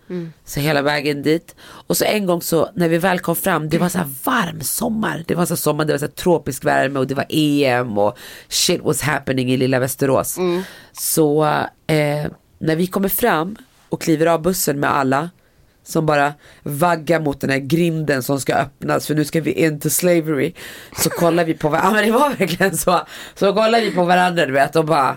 Så hela vägen dit. Och så en gång så, när vi väl kom fram, det var så här varm sommar. Det var så här sommar, det var så här tropisk värme och det var EM och shit was happening i lilla Västerås. Så eh, när vi kommer fram och kliver av bussen med alla, som bara vaggar mot den här grinden som ska öppnas för nu ska vi into slavery. Så kollar vi på varandra, ja men det var verkligen så. Så kollar vi på varandra du vet och bara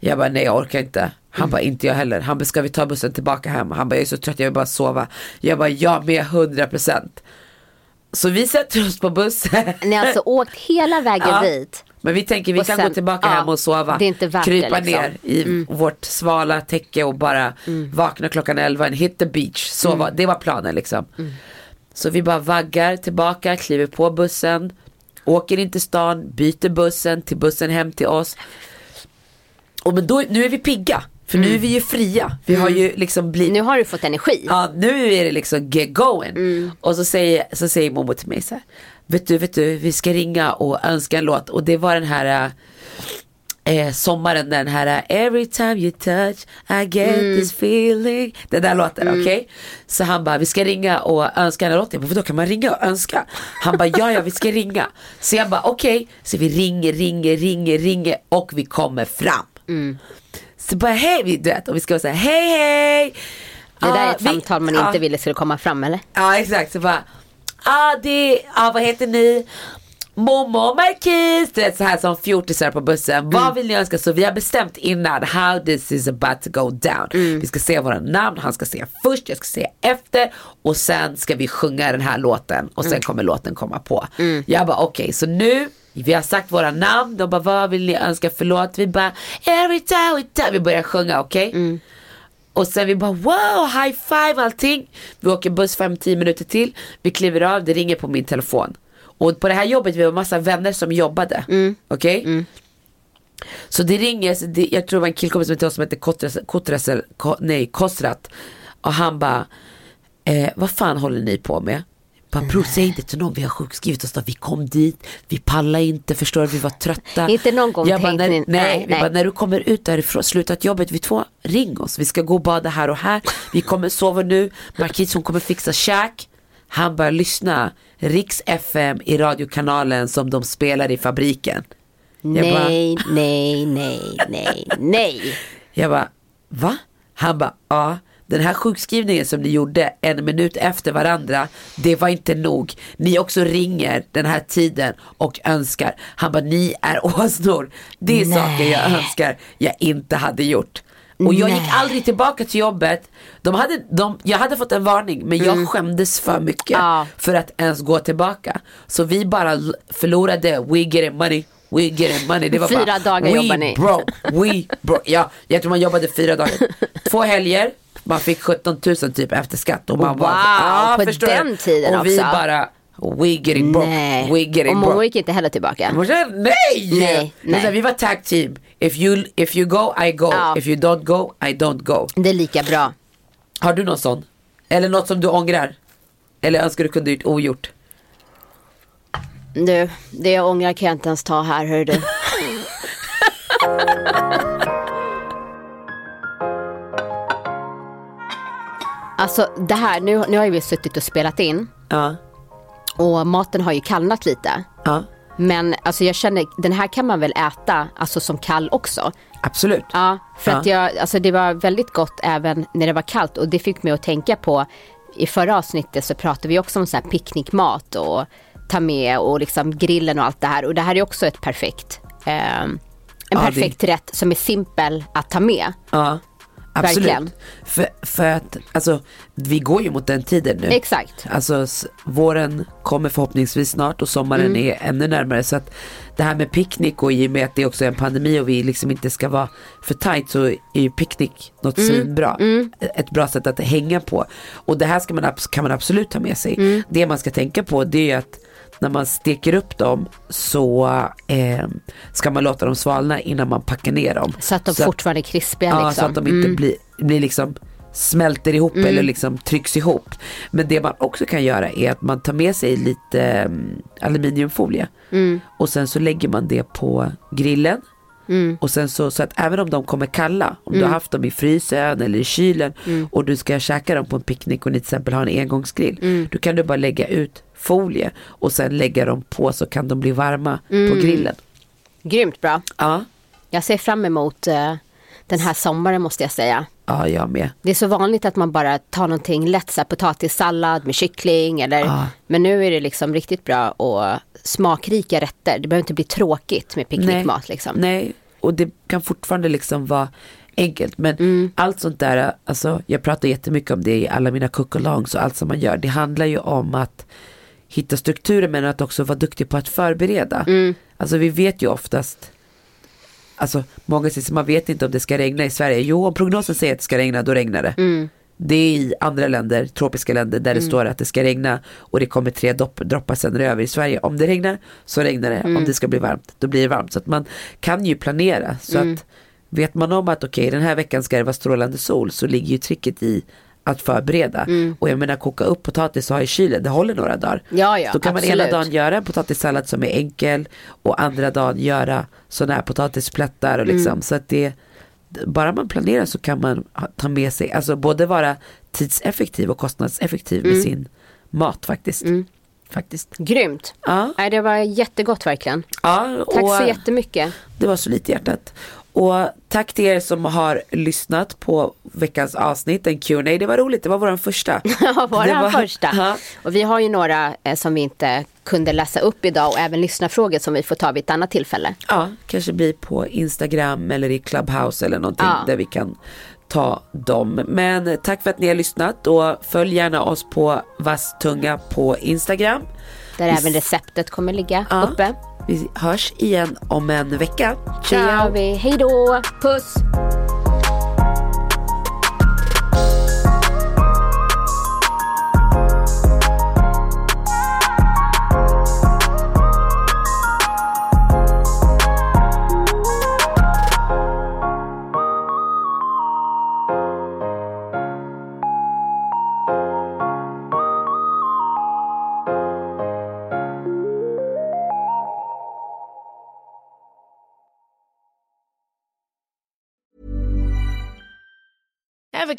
Jag bara nej jag orkar inte. Han bara inte jag heller. Han bara ska vi ta bussen tillbaka hem? Han bara jag är så trött jag vill bara sova. Jag bara ja med 100%. Så vi sätter oss på bussen.
Ni har alltså åkt hela vägen
Ja.
dit.
Men vi tänker vi
Och
kan
sen-
gå tillbaka
ja,
hem och sova.
det är inte värt
krypa
liksom.
ner i vårt svala täcke och bara vakna klockan 11 and hit the beach. Så var, det var planen liksom. Så vi bara vaggar tillbaka, kliver på bussen. åker in till stan, byter bussen till bussen hem till oss. Och men då, nu är vi pigga. För nu är vi ju fria. Vi har ju liksom blivit
Nu har du fått energi.
Ja, nu är det liksom get going. Och så säger, så säger Momo till mig så här. Vet du, vet du, vi ska ringa och önska en låt. Och det var den här eh, sommaren, den här eh, Every time you touch I get this feeling. Den där låten, okej? Så han bara, vi ska ringa och önska den här låten. Jag bara, då kan man ringa och önska? Han bara, ja ja vi ska ringa. Så jag bara, okej. Så vi ringer, ringer, ringer, ringer och vi kommer fram. Så bara hej, du vet, och vi ska säga hej hej.
Det där är
Ah,
ett
vi-
samtal man inte ville skulle komma fram eller?
Ja exakt, så bara, ah det, ah vad heter ni? Momo och Marquis, du vet så här som fjortisar på bussen. Vad vill ni önska? Så vi har bestämt innan how this is about to go down. Vi ska säga våra namn, han ska säga först, jag ska säga efter och sen ska vi sjunga den här låten och sen kommer låten komma på. Jag bara okej, så nu vi har sagt våra namn, de bara vad vill ni önska för låt? Vi bara every time we time, vi börjar sjunga okej? Och sen vi bara wow, high five allting. Vi åker buss 5-10 minuter till. Vi kliver av, det ringer på min telefon. Och på det här jobbet, vi var massa vänner som jobbade. Okej? Så det ringer, det, jag tror det var en killkompis som, som hette Kotres, Kotres, Ko, nej, Kosrat. Och han bara, eh, vad fan håller ni på med? Bara, bror säg inte till någon, vi har sjukskrivit oss då. Vi kom dit, vi pallade inte, förstår vi var trötta.
Inte någon gång
jag bara, när, nej,
nej,
vi
nej.
Bara, när du kommer ut därifrån, slutat jobbet vid två, ring oss. Vi ska gå och bada här och här. Vi kommer sova nu. Marquis hon kommer fixa käk. Han börjar lyssna. Riks FM i radiokanalen som de spelar i fabriken. Jag bara-
Nej, nej, nej, nej, nej.
Jag bara, va? Han bara, ja. Den här sjukskrivningen som ni gjorde en minut efter varandra, det var inte nog. Ni också ringer den här tiden och önskar. Han bara, ni är åsnor. Det är saker jag önskar jag inte hade gjort. Och jag gick
Nej.
aldrig tillbaka till jobbet. De hade, de, jag hade fått en varning men jag skämdes för mycket
Ja.
för att ens gå tillbaka. Så vi bara förlorade, we getting money, we getting money. Det var
Fyra
bara,
dagar
we
jobbar ni."
broke, we broke. Ja, jag tror man jobbade fyra dagar. Två helger, man fick 17 000 typ efter skatt. Och man
Wow, på
förstår du?
den tiden
Och vi
också.
bara, we getting broke,
Nej.
we getting
Och
broke.
gick inte heller tillbaka.
Säger, nej!
Nej,
Men så
nej.
Vi var tag team. If you, if you go, I go.
Ja.
If you don't go, I don't go.
Det är lika bra.
Har du någon sån? Eller något som du ångrar? Eller önskar du kunde gjort ogjort?
Du, det jag ångrar kan jag inte ens ta här, hör du. Alltså det här, nu, nu har ju vi suttit och spelat in
Ja.
och maten har ju kallnat lite.
Ja,
Men alltså jag känner, den här kan man väl äta alltså som kall också.
absolut.
Ja, för
Ja.
att jag, alltså det var väldigt gott även när det var kallt och det fick mig att tänka på i förra avsnittet så pratade vi också om så här picknickmat och ta med och liksom grillen och allt det här och det här är också ett perfekt eh, en
Ja, det-
perfekt rätt som är simpel att ta med.
Ja, absolut.
Verkligen.
För, för att, alltså, vi går ju mot den tiden nu.
Exakt.
Alltså våren kommer förhoppningsvis snart och sommaren
Mm.
är ännu närmare. Så att det här med picknick och i och med att det också är en pandemi och vi liksom inte ska vara för tight så är ju picknick något
Mm.
svinbra. Ett bra sätt att hänga på. Och det här ska man, kan man absolut ta med sig.
Mm.
Det man ska tänka på det är att när man steker upp dem så eh, ska man låta dem svalna innan man packar ner dem.
Så att de fortfarande är krispiga
Ja,
liksom.
så att de inte blir, blir liksom smälter ihop
Mm.
eller liksom trycks ihop. Men det man också kan göra är att man tar med sig lite um, aluminiumfolie
Mm.
och sen så lägger man det på grillen.
Mm.
Och sen så, så att även om de kommer kalla, om du har haft dem i frysen eller i kylen
Mm.
och du ska käka dem på en picknick och ni till exempel har en engångsgrill.
Mm.
Då kan du bara lägga ut folie och sen lägga dem på så kan de bli varma
Mm.
på grillen.
Grymt bra.
Ja,
Jag ser fram emot eh, den här sommaren måste jag säga.
ja jag med.
Det är så vanligt att man bara tar någonting lätt, så här potatissallad med kyckling eller
Ja.
Men nu är det liksom riktigt bra och smakrika rätter. Det behöver inte bli tråkigt med picknickmat liksom.
Nej, och det kan fortfarande liksom vara enkelt. Men
Mm.
allt sånt där, alltså, jag pratar jättemycket om det i alla mina cook-alongs och allt som man gör. Det handlar ju om att hitta strukturer men att också vara duktig på att förbereda.
Mm.
Alltså vi vet ju oftast Alltså många säger att man vet inte om det ska regna i Sverige. Jo, om prognosen säger att det ska regna, då regnar det.
Mm.
Det är i andra länder, tropiska länder, där det står att det ska regna och det kommer tre dopp, droppar sen över i Sverige. Om det regnar så regnar det, om det ska bli varmt då blir det varmt. Så att man kan ju planera. Så att vet man om att okej den här veckan ska det vara strålande sol så ligger ju tricket i att förbereda. Och jag menar koka upp potatis och ha i kylen, det håller några dagar.
Ja, ja,
Då kan man
absolut.
ena dagen göra en potatissallad som är enkel och andra dagen göra sådana här potatisplättar och liksom.
Mm.
Så att det, bara man planerar så kan man ta med sig, alltså både vara tidseffektiv och kostnadseffektiv
Mm.
med sin mat faktiskt. Faktiskt.
Grymt.
Ja,
det var jättegott verkligen.
ja
Tack så jättemycket.
det var så lite hjärtat. Och tack till er som har lyssnat på veckans avsnitt, en Q&A. Det var roligt, det var vår första.
Ja, var- första.
Ja.
Och vi har ju några eh, som vi inte kunde läsa upp idag och även lyssnarfrågor som vi får ta vid ett annat tillfälle.
Ja, kanske blir på Instagram eller i Clubhouse eller någonting
Ja.
där vi kan ta dem. Men tack för att ni har lyssnat och följ gärna oss på Vasstunga på Instagram.
Där även receptet kommer ligga
Ja.
uppe.
Vi hörs igen om en vecka.
Det gör vi. Hej då! Puss!